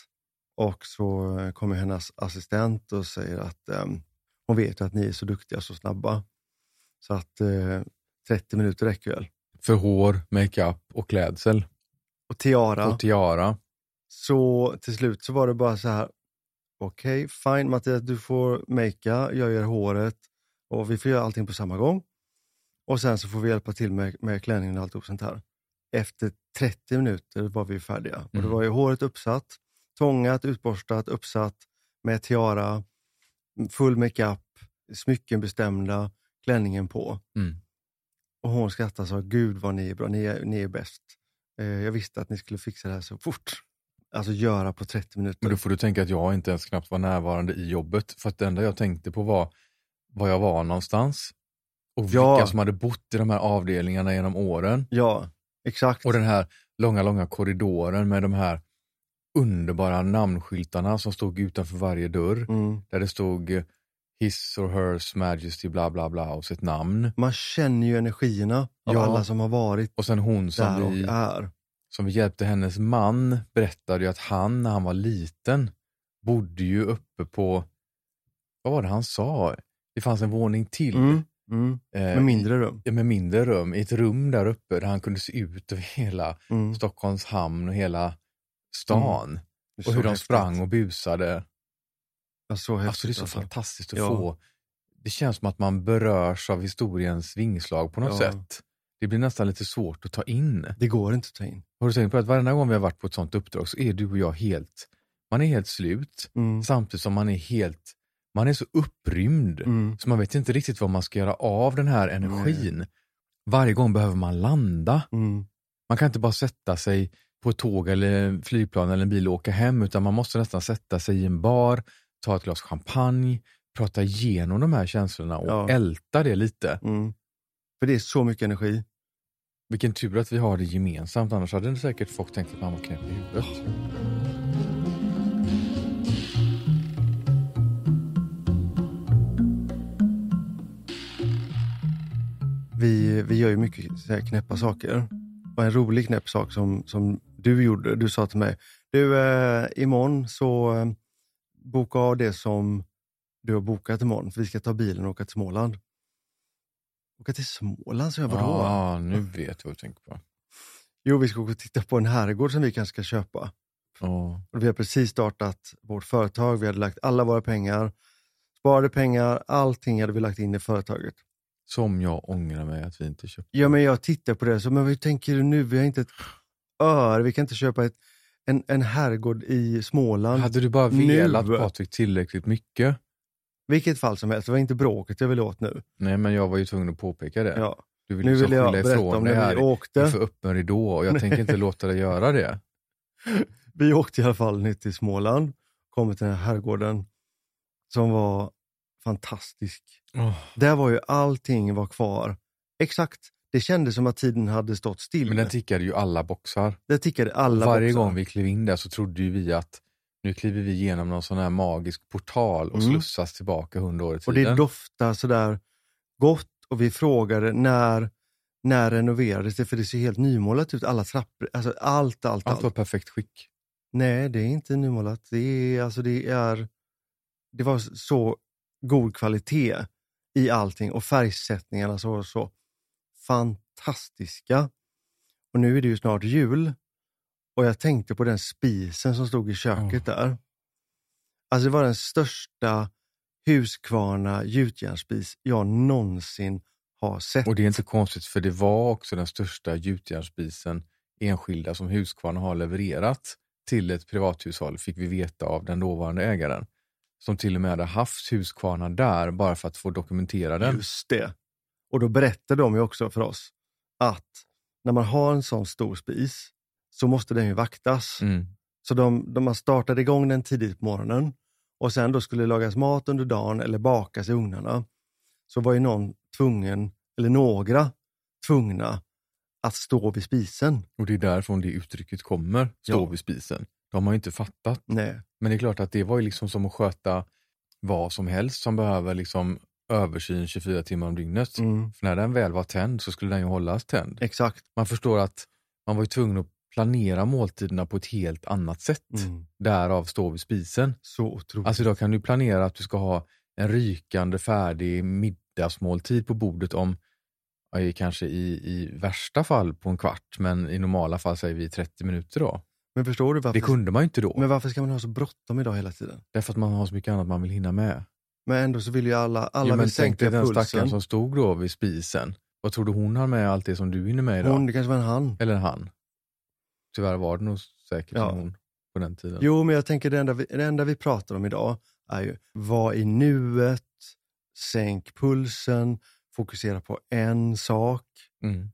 Och så eh, kommer hennes assistent och säger att ehm, hon vet att ni är så duktiga och så snabba. Så att eh, 30 minuter räcker väl. För hår, makeup och klädsel. Och tiara. Och tiara. Så till slut så var det bara så här. Okej, fine Mattias, du får makea, jag gör håret och vi får göra allting på samma gång. Och sen så får vi hjälpa till med, med klänningen och alltihop sånt här. Efter 30 minuter var vi färdiga. Och Mm. då var ju håret uppsatt, tångat, utborstat, uppsatt med tiara, full makeup, smycken bestämda, klänningen på. Mm. Och hon skrattade och sa, gud vad ni är bra, ni är, ni är bäst. Eh, jag visste att ni skulle fixa det här så fort. Alltså göra på 30 minuter. Men då får du tänka att jag inte ens knappt var närvarande i jobbet. För att det enda jag tänkte på var var jag var någonstans. Och vilka Ja. som hade bott i de här avdelningarna genom åren. Ja, exakt. Och den här långa, långa korridoren med de här underbara namnskyltarna som stod utanför varje dörr. Mm. Där det stod eh, His or Hers Majesty bla bla bla och sitt namn. Man känner ju energierna av Ja. alla som har varit Och sen hon där som och vi, är. som vi hjälpte, hennes man berättade ju att han när han var liten bodde ju uppe på, vad var det han sa? Det fanns en våning till. Mm. Mm. eh, Med mindre rum. i- med mindre rum, i ett rum där uppe där han kunde se ut över hela Mm. Stockholms hamn och hela stan. Det är Och hur de häftigt. sprang och busade. Ja, så häftigt, Alltså det är så alltså. fantastiskt att Ja. få. Det känns som att man berörs av historiens vingslag på något Ja. sätt. det blir nästan lite svårt att ta in. Det går inte att ta in. Har du tänkt på att varje gång vi har varit på ett sånt uppdrag så är du och jag helt, man är helt slut Mm. samtidigt som man är helt, man är så upprymd Mm. så man vet inte riktigt vad man ska göra av den här energin. Varje gång behöver man landa. Mm. Man kan inte bara sätta sig på ett tåg eller flygplan eller en bil och åka hem utan man måste nästan sätta sig i en bar, ta ett glas champagne, prata igenom de här känslorna och Ja. älta det lite. Mm. För det är så mycket energi. Vilken tur att vi har det gemensamt, annars hade det säkert folk tänkt att man var knäpp i huvudet. Vi, vi gör ju mycket så knäppa saker. Och en rolig knäpp sak som, som du gjorde, du sa till mig, du eh, imorgon så eh, boka av det som du har bokat imorgon, för vi ska ta bilen och åka till Småland. Åka till Småland, så jag, vadå? Ja, nu vet jag vad du tänker på. Jo, vi ska åka och titta på en herrgård som vi kanske ska köpa. Ja. Och vi har precis startat vårt företag, vi hade lagt alla våra pengar, sparade pengar, allting hade vi lagt in i företaget. Som jag ångrar mig att vi inte köpte. Ja, men jag tittar på det, så, men hur tänker du nu? Vi har inte ett öre, vi kan inte köpa ett, en, en herrgård i Småland. Hade du bara Nu. velat Patrik tillräckligt mycket? Vilket fall som helst, det var inte bråket jag ville åt nu. Nej, men jag var ju tvungen att påpeka det. Ja. Du vill Nu liksom vill jag berätta om det när här vi åkte. för öppen ridå och jag *laughs* tänker inte låta dig göra det. *laughs* Vi åkte i alla fall ner till Småland, kom till den här herrgården som var fantastisk. Där var ju allting var kvar. Exakt, det kändes som att tiden hade stått still. Men den tickade ju alla boxar. Där tickade alla Varje boxar. gång vi klev in där så trodde vi att nu kliver vi igenom någon sån här magisk portal och Mm. slussas tillbaka hundra år i Och tiden. det doftade sådär gott och vi frågade när, när renoverades det? För det ser helt nymålat ut, alla trappor, alltså allt, allt, allt. Allt var perfekt skick. Nej, det är inte nymålat. Det är, alltså det är, det var så god kvalitet i allting och färgsättningarna så var så fantastiska. Och nu är det ju snart jul och jag tänkte på den spisen som stod i köket där. Alltså det var den största Husqvarna gjutjärnsspis jag någonsin har sett. Och det är inte konstigt för det var också den största gjutjärnsspisen enskilda som Husqvarna har levererat till ett privathushåll, fick vi veta av den dåvarande ägaren. Som till och med hade haft Husqvarna där bara för att få dokumentera den. Just det. Och då berättade de ju också för oss att när man har en sån stor spis så måste den ju vaktas. Mm. Så de, de har startat igång den tidigt på morgonen och sen då skulle det lagas mat under dagen eller bakas i ugnarna. Så var ju någon tvungen, eller några tvungna att stå vid spisen. Och det är därifrån det uttrycket kommer, stå Ja. vid spisen. De har ju inte fattat. Nej. Men det är klart att det var ju liksom som att sköta vad som helst som behöver liksom översyn 24 timmar om dygnet. Mm. För när den väl var tänd så skulle den ju hållas tänd. Exakt. Man förstår att man var ju tvungen att planera måltiderna på ett helt annat sätt. Mm. Därav stå vid spisen. Så otroligt. Alltså idag kan du planera att du ska ha en rykande färdig middagsmåltid på bordet om kanske i, i värsta fall på en kvart, men i normala fall säger vi 30 minuter då. men förstår du varför, Det kunde man ju inte då, men varför ska man ha så bråttom idag hela tiden? därför att man har så mycket annat man vill hinna med. Men ändå så vill ju alla, alla jo, men vill tänk dig sänka den pulsen. stackaren som stod då vid spisen. Vad tror du hon har med allt det som du hinner med idag? Hon, det kanske var en han. Eller han? Tyvärr var det nog säkert Ja. en hon på den tiden. Jo, men jag tänker det enda, vi, det enda vi pratar om idag är ju, var i nuet, sänk pulsen, fokusera på en sak. Mm.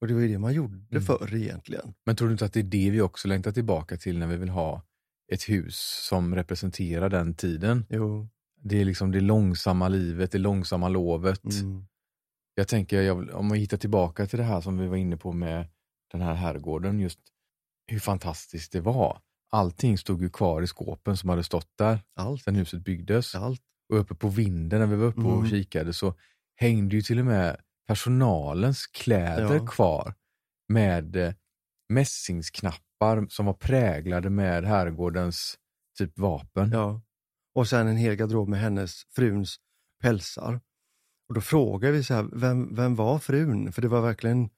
Och det var ju det man gjorde Mm. förr egentligen. Men tror du inte att det är det vi också längtar tillbaka till när vi vill ha ett hus som representerar den tiden? Jo. Det är liksom det långsamma livet, det långsamma lovet. Mm. Jag tänker, jag om man hittar tillbaka till det här som vi var inne på med den här herrgården, just hur fantastiskt det var. Allting stod ju kvar i skåpen som hade stått där Allt. sedan huset byggdes. Allt. Och uppe på vinden när vi var uppe och Mm. kikade så hängde ju till och med personalens kläder Ja. kvar med eh, mässingsknappar som var präglade med herrgårdens typ vapen. Ja. Och sen en hel garderob med hennes fruns pälsar. Och då frågar vi så här, vem, vem var frun? För det var verkligen,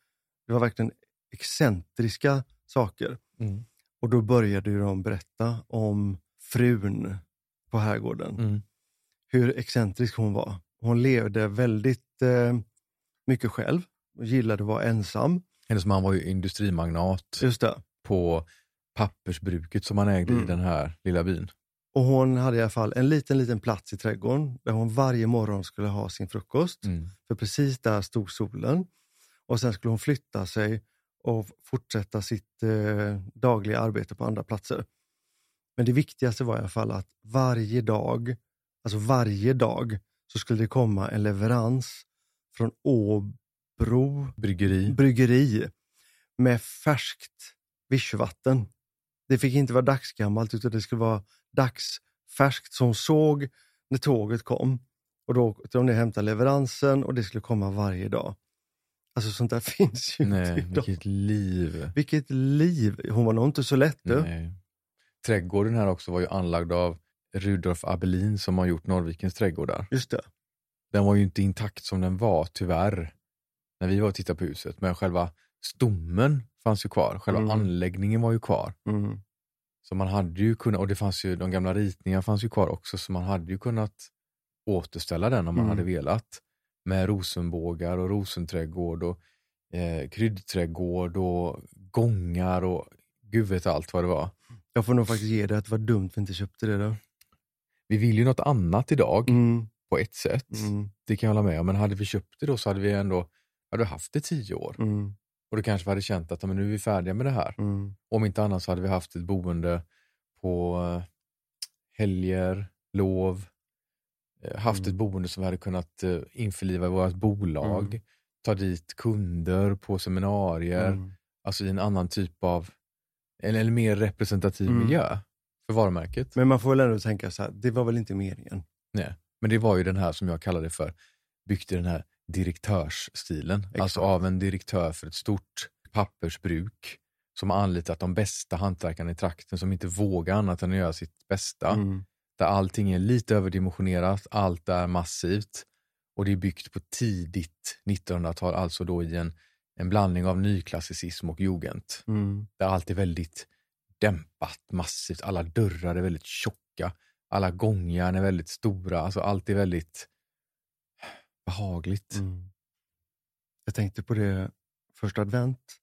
det var verkligen excentriska saker. Mm. Och då började de berätta om frun på herrgården. Mm. Hur excentrisk hon var. Hon levde väldigt eh, mycket själv. gillade att vara ensam. Hennes man var ju industrimagnat på pappersbruket som han ägde i Mm. den här lilla byn. Och hon hade i alla fall en liten, liten plats i trädgården där hon varje morgon skulle ha sin frukost. Mm. För precis där stod solen. Och sen skulle hon flytta sig och fortsätta sitt eh, dagliga arbete på andra platser. Men det viktigaste var i alla fall att varje dag, alltså varje dag, så skulle det komma en leverans från Åbro Bryggeri. bryggeri med färskt vichyvatten. Det fick inte vara dagsgammalt utan det skulle vara dagsfärskt som såg när tåget kom. Och då åkte de ner och hämtade leveransen och det skulle komma varje dag. Alltså sånt där *laughs* finns ju Nej, inte idag. vilket liv. Vilket liv! Hon var nog inte så lätt du. Nej. Trädgården här också var ju anlagd av Rudolf Abelin som har gjort Norrvikens trädgårdar. Just det. Den var ju inte intakt som den var, tyvärr, när vi var och tittade på huset. Men själva stommen fanns ju kvar. Själva Mm. anläggningen var ju kvar. Mm. Så man hade ju kunnat, och det fanns ju, de gamla ritningarna fanns ju kvar också, så man hade ju kunnat återställa den om man Mm. hade velat. Med rosenbågar och rosenträdgård och eh, kryddträdgård och gångar och gud vet allt vad det var. Jag får nog faktiskt ge det att det var dumt att vi inte köpte det då. Vi vill ju något annat idag Mm. på ett sätt. Mm. Det kan jag hålla med om, men hade vi köpt det då så hade vi ändå hade haft det tio år. Mm. Och då kanske vi hade känt att men nu är vi färdiga med det här. Mm. Om inte annat så hade vi haft ett boende på eh, helger, lov, eh, haft Mm. ett boende som vi hade kunnat eh, införliva i vårt bolag, Mm. ta dit kunder på seminarier, Mm. alltså i en annan typ av, en, en mer representativ Mm. miljö för varumärket. Men man får väl ändå tänka så här, det var väl inte meningen. Nej. Men det var ju den här som jag kallade för, byggt i den här direktörsstilen. Exakt. Alltså av en direktör för ett stort pappersbruk som har anlitat de bästa hantverkarna i trakten som inte vågar annat än att göra sitt bästa. Mm. Där allting är lite överdimensionerat, allt är massivt och det är byggt på tidigt 1900-tal, alltså då i en, en blandning av nyklassicism och jugend. Mm. Där allt är väldigt dämpat, massivt, alla dörrar är väldigt tjocka, alla gångjärn är väldigt stora, alltså allt är väldigt behagligt. Mm. Jag tänkte på det första advent,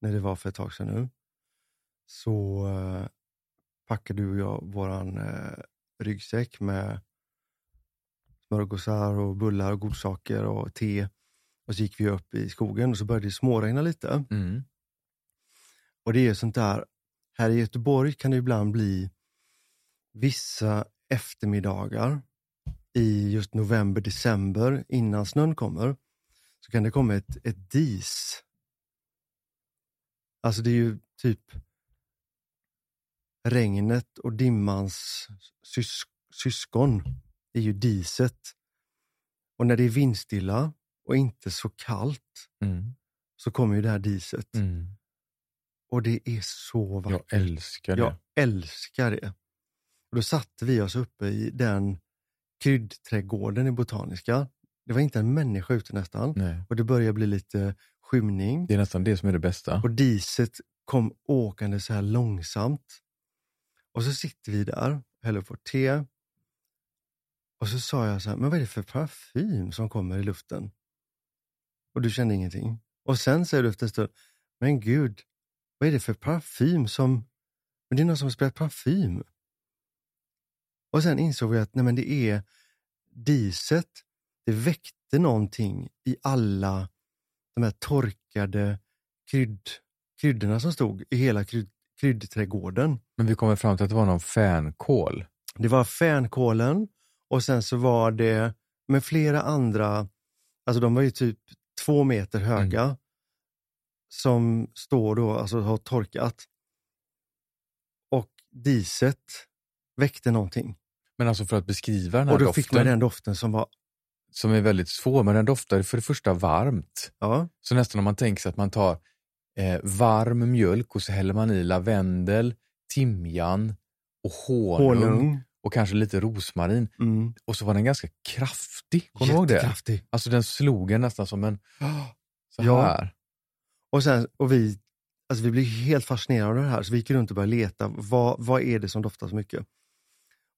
när det var för ett tag sedan nu. Så eh, packade du och jag våran eh, ryggsäck med smörgåsar och bullar och godsaker och te. Och så gick vi upp i skogen och så började det småregna lite. Mm. Och det är sånt där, här i Göteborg kan det ibland bli vissa eftermiddagar i just november, december innan snön kommer. Så kan det komma ett, ett dis. Alltså det är ju typ regnet och dimmans sys syskon är ju diset. Och när det är vindstilla och inte så kallt Mm. så kommer ju det här diset. Mm. Och det är så vackert. Jag älskar det. Jag älskar det. Och då satte vi oss uppe i den kryddträdgården i Botaniska. Det var inte en människa ute nästan. Nej. Och det började bli lite skymning. Det är nästan det som är det bästa. Och diset kom åkande så här långsamt. Och så sitter vi där, häller vårt te. Och så sa jag så här, men vad är det för parfym som kommer i luften? Och du kände ingenting. Och sen säger du efter en stund, men gud, vad är det för parfym som... Men det är någon som har spelat parfym. Och sen insåg vi att nej men det är diset. Det väckte någonting i alla de här torkade krydd, kryddorna som stod i hela krydd, kryddträdgården. Men vi kommer fram till att det var någon fänkål. Det var fänkålen och sen så var det med flera andra, alltså de var ju typ två meter höga, som står då, alltså har torkat. Och diset väckte någonting. Men alltså för att beskriva den här Och då doften, fick man den doften som var, som är väldigt svår, men den doftar för det första varmt. ja, Så nästan om man tänker sig att man tar eh, varm mjölk och så häller man i lavendel, timjan och honung, honung. och kanske lite rosmarin. Mm. Och så var den ganska kraftig, kommer du ihåg det? Alltså den slog en nästan som en så Ja. här. Och, sen, och vi, alltså vi blev helt fascinerade av det här, så vi gick runt och började leta. Vad, vad är det som doftar så mycket?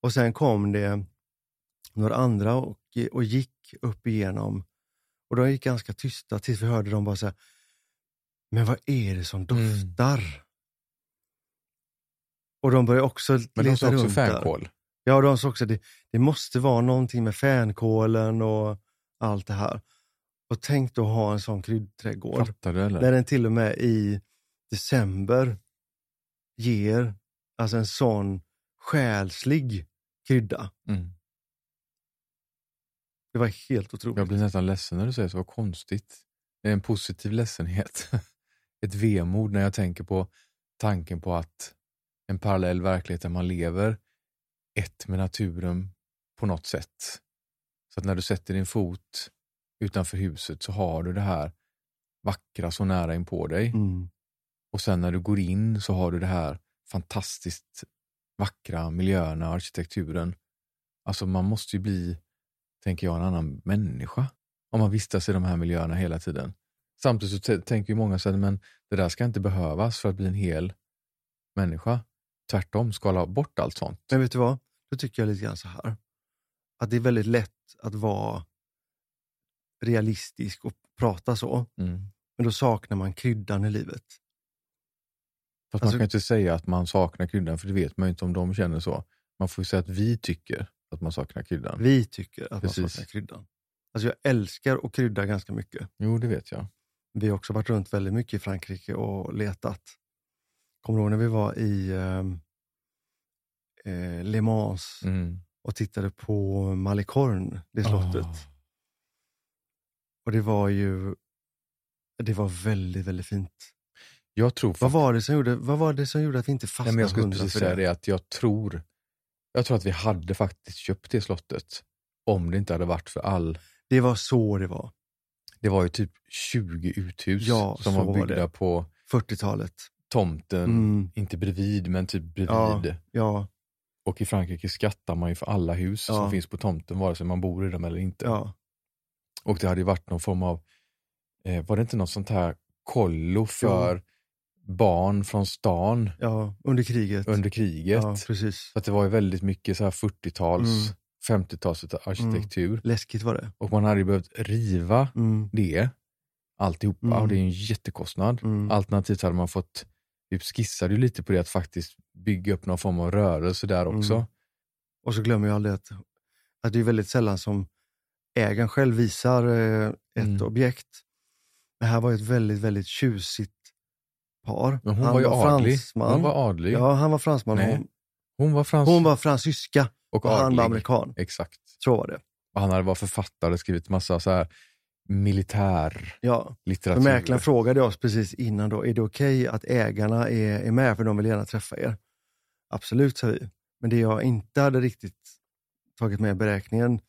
Och sen kom det några andra och, och gick upp igenom Och de gick ganska tysta tills vi hörde dem bara säga, men vad är det som Mm. doftar? Och de började också Men leta också runt där. fänkål. Ja, de sa också det, det måste vara någonting med fänkålen och allt det här. Och tänk då ha en sån kryddträdgård. Fattar du eller? När den till och med i december ger alltså en sån själslig krydda. Mm. Det var helt otroligt. Jag blir nästan ledsen när du säger så, vad konstigt. Det är en positiv ledsenhet. *laughs* Ett vemod när jag tänker på tanken på att en parallell verklighet där man lever ett med naturen på något sätt. Så att när du sätter din fot utanför huset så har du det här vackra så nära in på dig. Mm. Och sen när du går in så har du det här fantastiskt vackra miljöerna och arkitekturen. Alltså man måste ju bli, tänker jag, en annan människa om man vistas i de här miljöerna hela tiden. Samtidigt så tänker ju många så här, men det där ska inte behövas för att bli en hel människa. Tvärtom, skala bort allt sånt. Men vet du vad? Då tycker jag lite grann så här. Att det är väldigt lätt att vara realistisk och prata så. Mm. Men då saknar man kryddan i livet. Fast Alltså- man kan inte säga att man saknar kryddan, för det vet man ju inte om de känner så. Man får ju säga att vi tycker att man saknar kryddan. Vi tycker att Precis. man saknar kryddan. Alltså jag älskar att krydda ganska mycket. Jo, det vet jag. Vi har också varit runt väldigt mycket i Frankrike och letat. Kommer du ihåg när vi var i ehm, eh, Le Mans Mm. och tittade på Malicorne, det slottet. Åh. Och det var ju det var väldigt, väldigt fint. Jag tror Vad var, det som gjorde, vad var det som gjorde att vi inte Nej, fastnade men jag skulle precis säga det? det att jag tror, jag tror att vi hade faktiskt köpt det slottet om det inte hade varit för all, Det var så det var. det var ju typ 20 uthus Ja, som var var byggda det. på 40-talet. tomten, Mm, inte bredvid men typ bredvid. Ja. ja, Och i Frankrike skattar man ju för alla hus som finns på tomten vare sig man bor i dem eller inte. Och det hade ju varit någon form av, eh, var det inte något sånt här kollo för barn från stan ja, under kriget. under kriget? Ja, precis. Så att det var ju väldigt mycket så här 40-tals, Mm. 50-tals arkitektur. Läskigt var det. Och man hade ju behövt riva Mm, det, alltihopa, Mm. och det är en jättekostnad. mm, Alternativt hade man fått, typ skissade ju lite på det att faktiskt bygga upp någon form av rörelse där också. Mm. Och så glömmer jag aldrig att, att det är väldigt sällan som ägaren själv visar eh, ett Mm. objekt. Det här var ett väldigt, väldigt tjusigt par. Men hon han var ju adlig. fransman. Hon var adlig. Ja, han var fransman. Nej, Hon, Hon var fransk hon var fransyska och och han var amerikan. Exakt. Så var det. Och han hade varit författare och skrivit massa så här militär Ja. litteratur. Mäklaren frågade oss precis innan då, är det okej att ägarna är, är med för de vill gärna träffa er? Absolut, sa vi. Men det jag inte hade riktigt tagit med i beräkningen,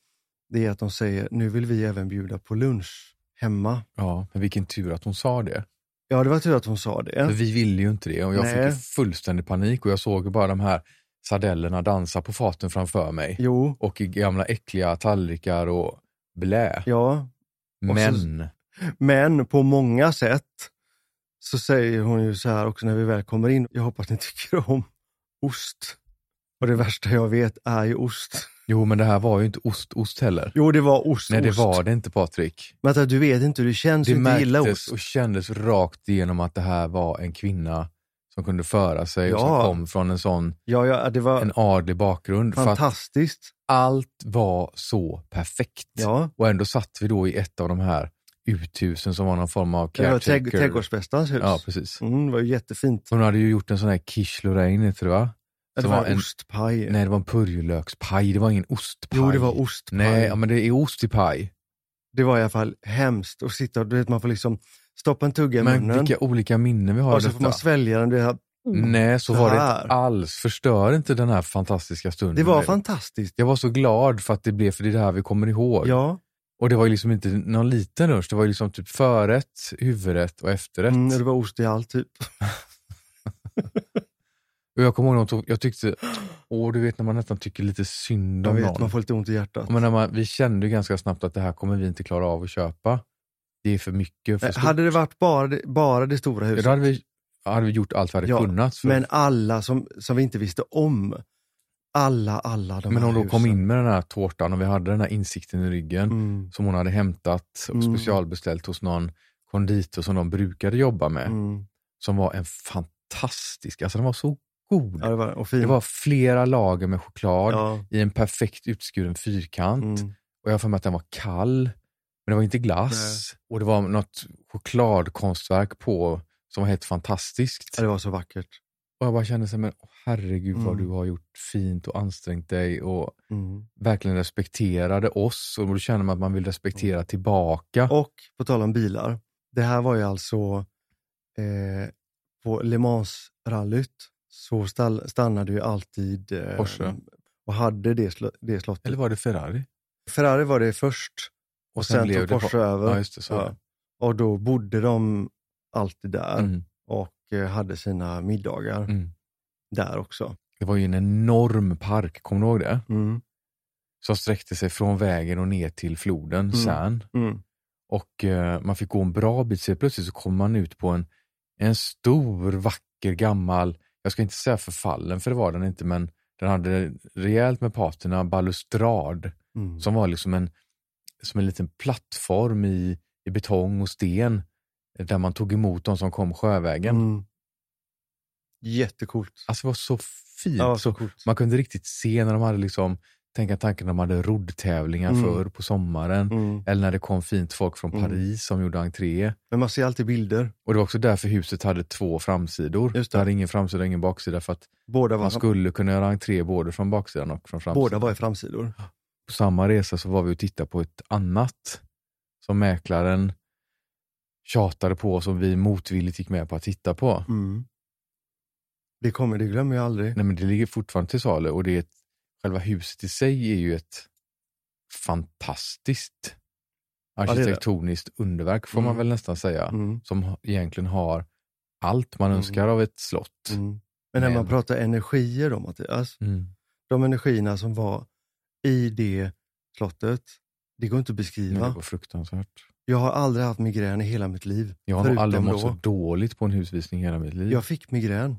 det är att de säger, nu vill vi även bjuda på lunch hemma. Ja, men vilken tur att hon sa det. Ja, det var tur att hon sa det. För vi ville ju inte det och jag Nej. fick fullständig panik och jag såg bara de här sardellerna dansa på faten framför mig. Jo, Och i gamla äckliga tallrikar och blä. ja. och så- Men, Men på många sätt så säger hon ju så här också när vi väl kommer in, jag hoppas ni tycker om ost. Och det värsta jag vet är ju ost. Jo men det här var ju inte ost-ost heller. Jo, det var ost. Nej det var det inte Patrik. Att du vet inte hur det känns Det att gilla ost. och kändes rakt igenom att det här var en kvinna som kunde föra sig och som Ja. kom från en sån Ja, ja, det var en adlig bakgrund. Fantastiskt. allt var så perfekt. Ja, Och ändå satt vi då i ett av de här uthusen som var någon form av caretaker. trädgårdsmästarens hus. Ja, precis. Mm, det var ju jättefint. Hon hade ju gjort en sån här quiche Lorraine, heter det va? Det var var en ostpaj. Nej, det var en purjolökspaj, det var ingen ostpaj. Jo, det var ostpaj. Nej, ja, men det är ost i paj. Det var i alla fall hemskt att sitta och du vet, man får liksom stoppa en tugga i Men munnen vilka olika minnen vi har och så får detta. man svälja den. Det, här, Nej, så, så var det inte alls. Förstör inte den här fantastiska stunden. det var fantastiskt. Jag var så glad för att det blev, för det är det här vi kommer ihåg. Ja, Och det var ju liksom inte någon liten lunch, det var ju liksom typ förrätt, huvudrätt och efterrätt. mm, det var ost i allt typ. *laughs* Och jag kommer ihåg, tog- jag tyckte, åh du vet när man nästan tycker lite synd Jag om vet, någon. man får lite ont i hjärtat. Men när man, vi kände ju ganska snabbt att det här kommer vi inte klara av att köpa. Det är för mycket. För stort. hade det varit bara det, bara det stora Ja, huset, då hade vi, hade vi gjort allt vi hade Ja, kunnat. För, men alla som, som vi inte visste om, alla, alla de Men hon då kom in med den här tårtan och vi hade den här insikten i ryggen Mm, som hon hade hämtat och Mm. specialbeställt hos någon konditor som de brukade jobba med. mm. Som var en fantastisk, alltså den var så god. Ja, det var. Det var flera lager med choklad ja, i en perfekt utskuren fyrkant. mm, Och jag har för mig att den var kall, men det var inte glass. Och det var något chokladkonstverk på som var helt fantastiskt. ja, det var så vackert. Och jag bara kände så här, men herregud vad Mm. du har gjort fint och ansträngt dig och Mm. verkligen respekterade oss. Och då känner man att man vill respektera tillbaka. Och på tal om bilar, det här var ju alltså eh, på Le Mans-rallyt så stall, stannade ju alltid eh, Porsche. och hade det, sl- det slottet. Eller var det Ferrari? Ferrari var det först och, sen, blev tog det Porsche Por- över. Ja, just det. Så. Ja. Och då bodde de alltid där Mm, och eh, hade sina middagar mm. där också. Det var ju en enorm park, kommer du ihåg det? Mm. Som sträckte sig från vägen och ner till floden, Mm. Sän. Mm. Och eh, man fick gå en bra bit, så plötsligt så kom man ut på en, en stor, vacker, gammal, jag ska inte säga förfallen, för det var den inte, men den hade rejält med patina, balustrad, Mm. som var liksom en, som en liten plattform i, i betong och sten, där man tog emot de som kom sjövägen. Mm. Jättecoolt. Alltså det var så fint. Ja, så coolt. man kunde riktigt se när de hade liksom, tänka tanken när de hade roddtävlingar Mm. förr på sommaren. Mm. Eller när det kom fint folk från Mm. Paris som gjorde entré. Men man ser alltid bilder. Och det var också därför huset hade två framsidor. Just det. det hade ingen framsida och ingen baksida för att Båda var, man skulle kunna göra entré både från baksidan och från framsidan. båda var i framsidor. På samma resa så var vi och tittade på ett annat som mäklaren tjatade på som vi motvilligt gick med på att titta på. Mm. Det, kommer, det glömmer jag aldrig. Nej men det ligger fortfarande till salu och det är ett, själva huset i sig är ju ett fantastiskt arkitektoniskt underverk får man Mm. väl nästan säga. Mm. Som egentligen har allt man Mm. önskar av ett slott. Mm. Men när man Men- pratar energier då Mattias, Mm. de energierna som var i det slottet, det går inte att Men beskriva. det var fruktansvärt. Jag har aldrig haft migrän i hela mitt liv. Jag har aldrig mått så då. dåligt på en husvisning i hela mitt liv. Jag fick migrän.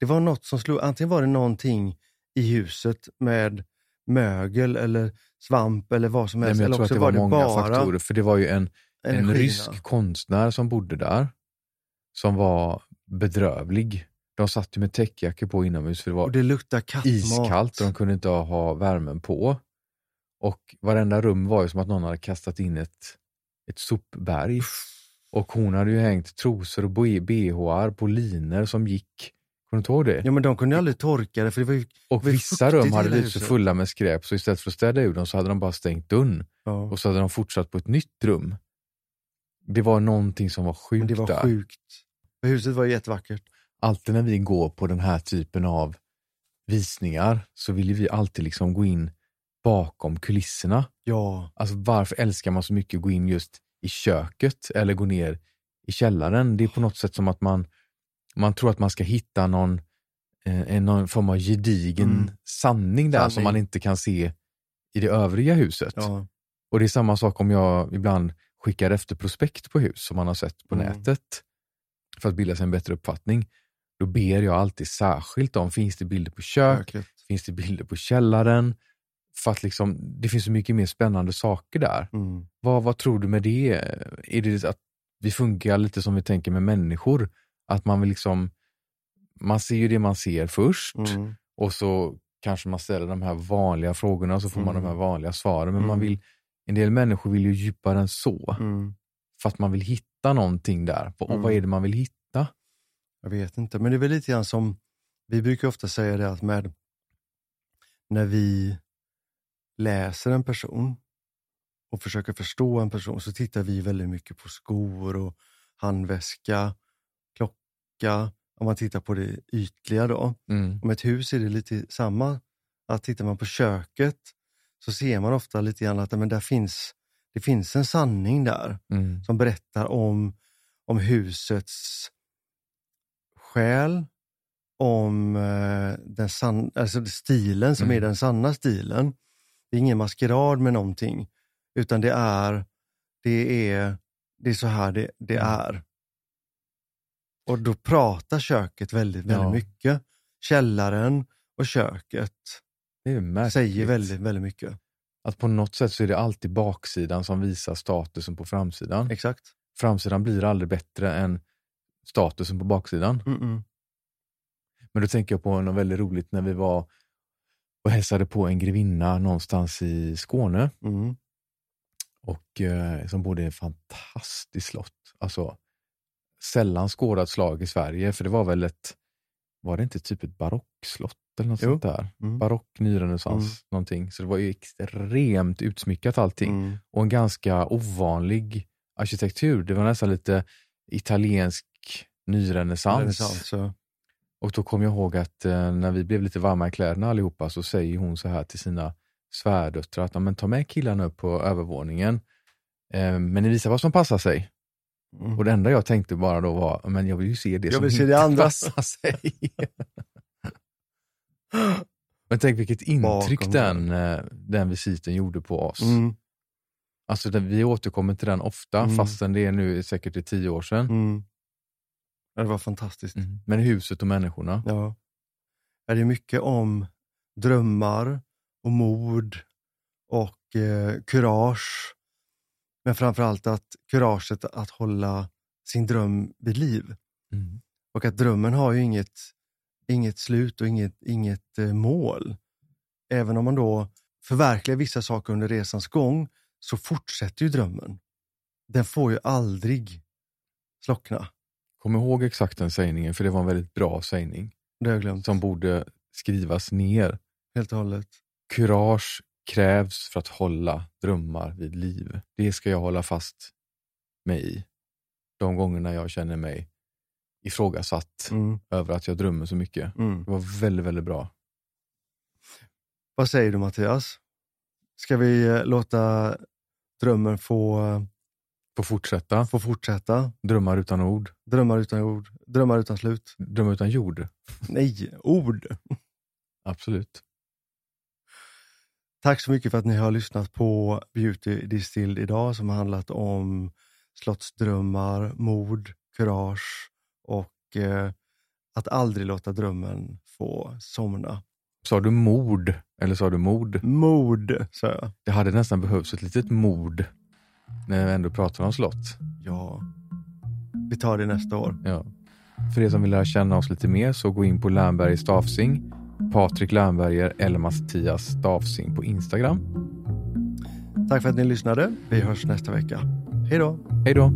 Det var något som slog, antingen var det någonting i huset med mögel eller svamp eller vad som Nej, helst. men jag eller tror att det var det många faktorer, för det var ju en, en rysk konstnär som bodde där, som var bedrövlig. De satt ju med täckjackor på inomhus för det var Och det kattmat. iskallt och de kunde inte ha värmen på. Och varenda rum var ju som att någon hade kastat in ett, ett sopberg. Och hon hade ju hängt trosor och bhar på liner som gick. Kommer du inte ihåg det? Ja men de kunde aldrig torka det för det var ju... och ju vissa rum hade blivit så fulla med skräp så istället för att städa ur dem så hade de bara stängt dörren. Ja. Och så hade de fortsatt på ett nytt rum. Det var någonting som var sjukt Men det var där. sjukt. Huset var jättevackert. Alltid när vi går på den här typen av visningar så vill ju vi alltid liksom gå in bakom kulisserna. Ja. Alltså varför älskar man så mycket att gå in just i köket eller gå ner i källaren? Det är på något sätt som att man, man tror att man ska hitta någon, eh, någon form av gedigen Mm. sanning där som Sanning. man inte kan se i det övriga huset. ja. Och det är samma sak om jag ibland skickar efter prospekt på hus som man har sett på Mm. nätet för att bilda sig en bättre uppfattning. Då ber jag alltid särskilt om, finns det bilder på kök? Verkligen. Finns det bilder på källaren? För att liksom, det finns så mycket mer spännande saker där. Mm. Vad, vad tror du med det? Är det att vi funkar lite som vi tänker med människor? Att man vill liksom, man ser ju det man ser först Mm. och så kanske man ställer de här vanliga frågorna och så får man Mm. de här vanliga svaren. Men man Mm. vill, en del människor vill ju djupare än så. Mm. För att man vill hitta någonting där. Och Mm. vad är det man vill hitta? Jag vet inte, men det är väl lite grann som, vi brukar ofta säga det att med, när vi läser en person och försöker förstå en person så tittar vi väldigt mycket på skor och handväska, om man tittar på det ytliga då. Mm. Om ett hus är det lite samma, att tittar man på köket så ser man ofta lite grann att men där finns, det finns en sanning där Mm. som berättar om, om husets själ, om eh, den san, alltså stilen som Mm. är den sanna stilen. Det är ingen maskerad med någonting, utan det är, det är, det är så här det, det Mm. är. Och då pratar köket väldigt, väldigt Ja. mycket. Källaren och köket säger väldigt, väldigt mycket. Att på något sätt så är det alltid baksidan som visar statusen på framsidan. Exakt. Framsidan blir aldrig bättre än statusen på baksidan. Mm-mm. Men då tänker jag på något väldigt roligt när vi var och hälsade på en grevinna någonstans i Skåne. Mm. och eh, som bodde i ett fantastiskt slott. Alltså sällan skådat slag i Sverige, för det var väl ett, var det inte typ ett barockslott eller något Jo. sånt där? Mm. Barock, nyrenässans, Mm. någonting. Så det var ju extremt utsmyckat allting. Mm. Och en ganska ovanlig arkitektur. Det var nästan lite italiensk nyrenässans. Ja. Och då kom jag ihåg att eh, när vi blev lite varma i kläderna allihopa så säger hon så här till sina svärdöttrar att "Ja, men ta med killarna upp på övervåningen. Eh, men ni visar vad som passar sig. Mm. Och det enda jag tänkte bara då var, men jag vill ju se det Jag som vill se det andra." passar sig. men tänk vilket intryck Bakom den, eh, den visiten gjorde på oss. Mm. Alltså den, vi återkommer till den ofta, Mm. fastän det är nu säkert i tio år sedan. Mm. Det var fantastiskt. Mm. Men huset och människorna. Ja. Ja, Det är mycket om drömmar och mod och eh, kurage. Men framförallt att kuraget att hålla sin dröm vid liv. Mm. Och att drömmen har ju inget, inget slut och inget, inget eh, mål. Även om man då förverkligar vissa saker under resans gång så fortsätter ju drömmen. Den får ju aldrig slockna. Kom ihåg exakt den sägningen, för det var en väldigt bra sägning. Det har jag glömt som borde skrivas ner. helt och hållet. Kurage krävs för att hålla drömmar vid liv. Det ska jag hålla fast mig i. De gångerna jag känner mig ifrågasatt Mm, över att jag drömmer så mycket. mm. Det var väldigt, väldigt bra. Vad säger du Mattias? Ska vi eh, låta drömmen få, Få fortsätta. få fortsätta? Drömmar utan ord. Drömmar utan ord, drömmar utan slut. Drömmar utan jord. Nej, ord. Absolut. Tack så mycket för att ni har lyssnat på Beauty Distilled idag som har handlat om slottsdrömmar, mod, kurage och eh, att aldrig låta drömmen få somna. Sa du mord eller sa du mod? Mod, sa jag. Det hade nästan behövts ett litet mord när vi ändå pratar om slott. Ja, vi tar det nästa år. Ja. För er som vill lära känna oss lite mer så gå in på Lernberg Stavsing, Patrik Lernberger eller Mattias Stavsing på Instagram. Tack för att ni lyssnade. Vi hörs nästa vecka. Hej då! Hej då!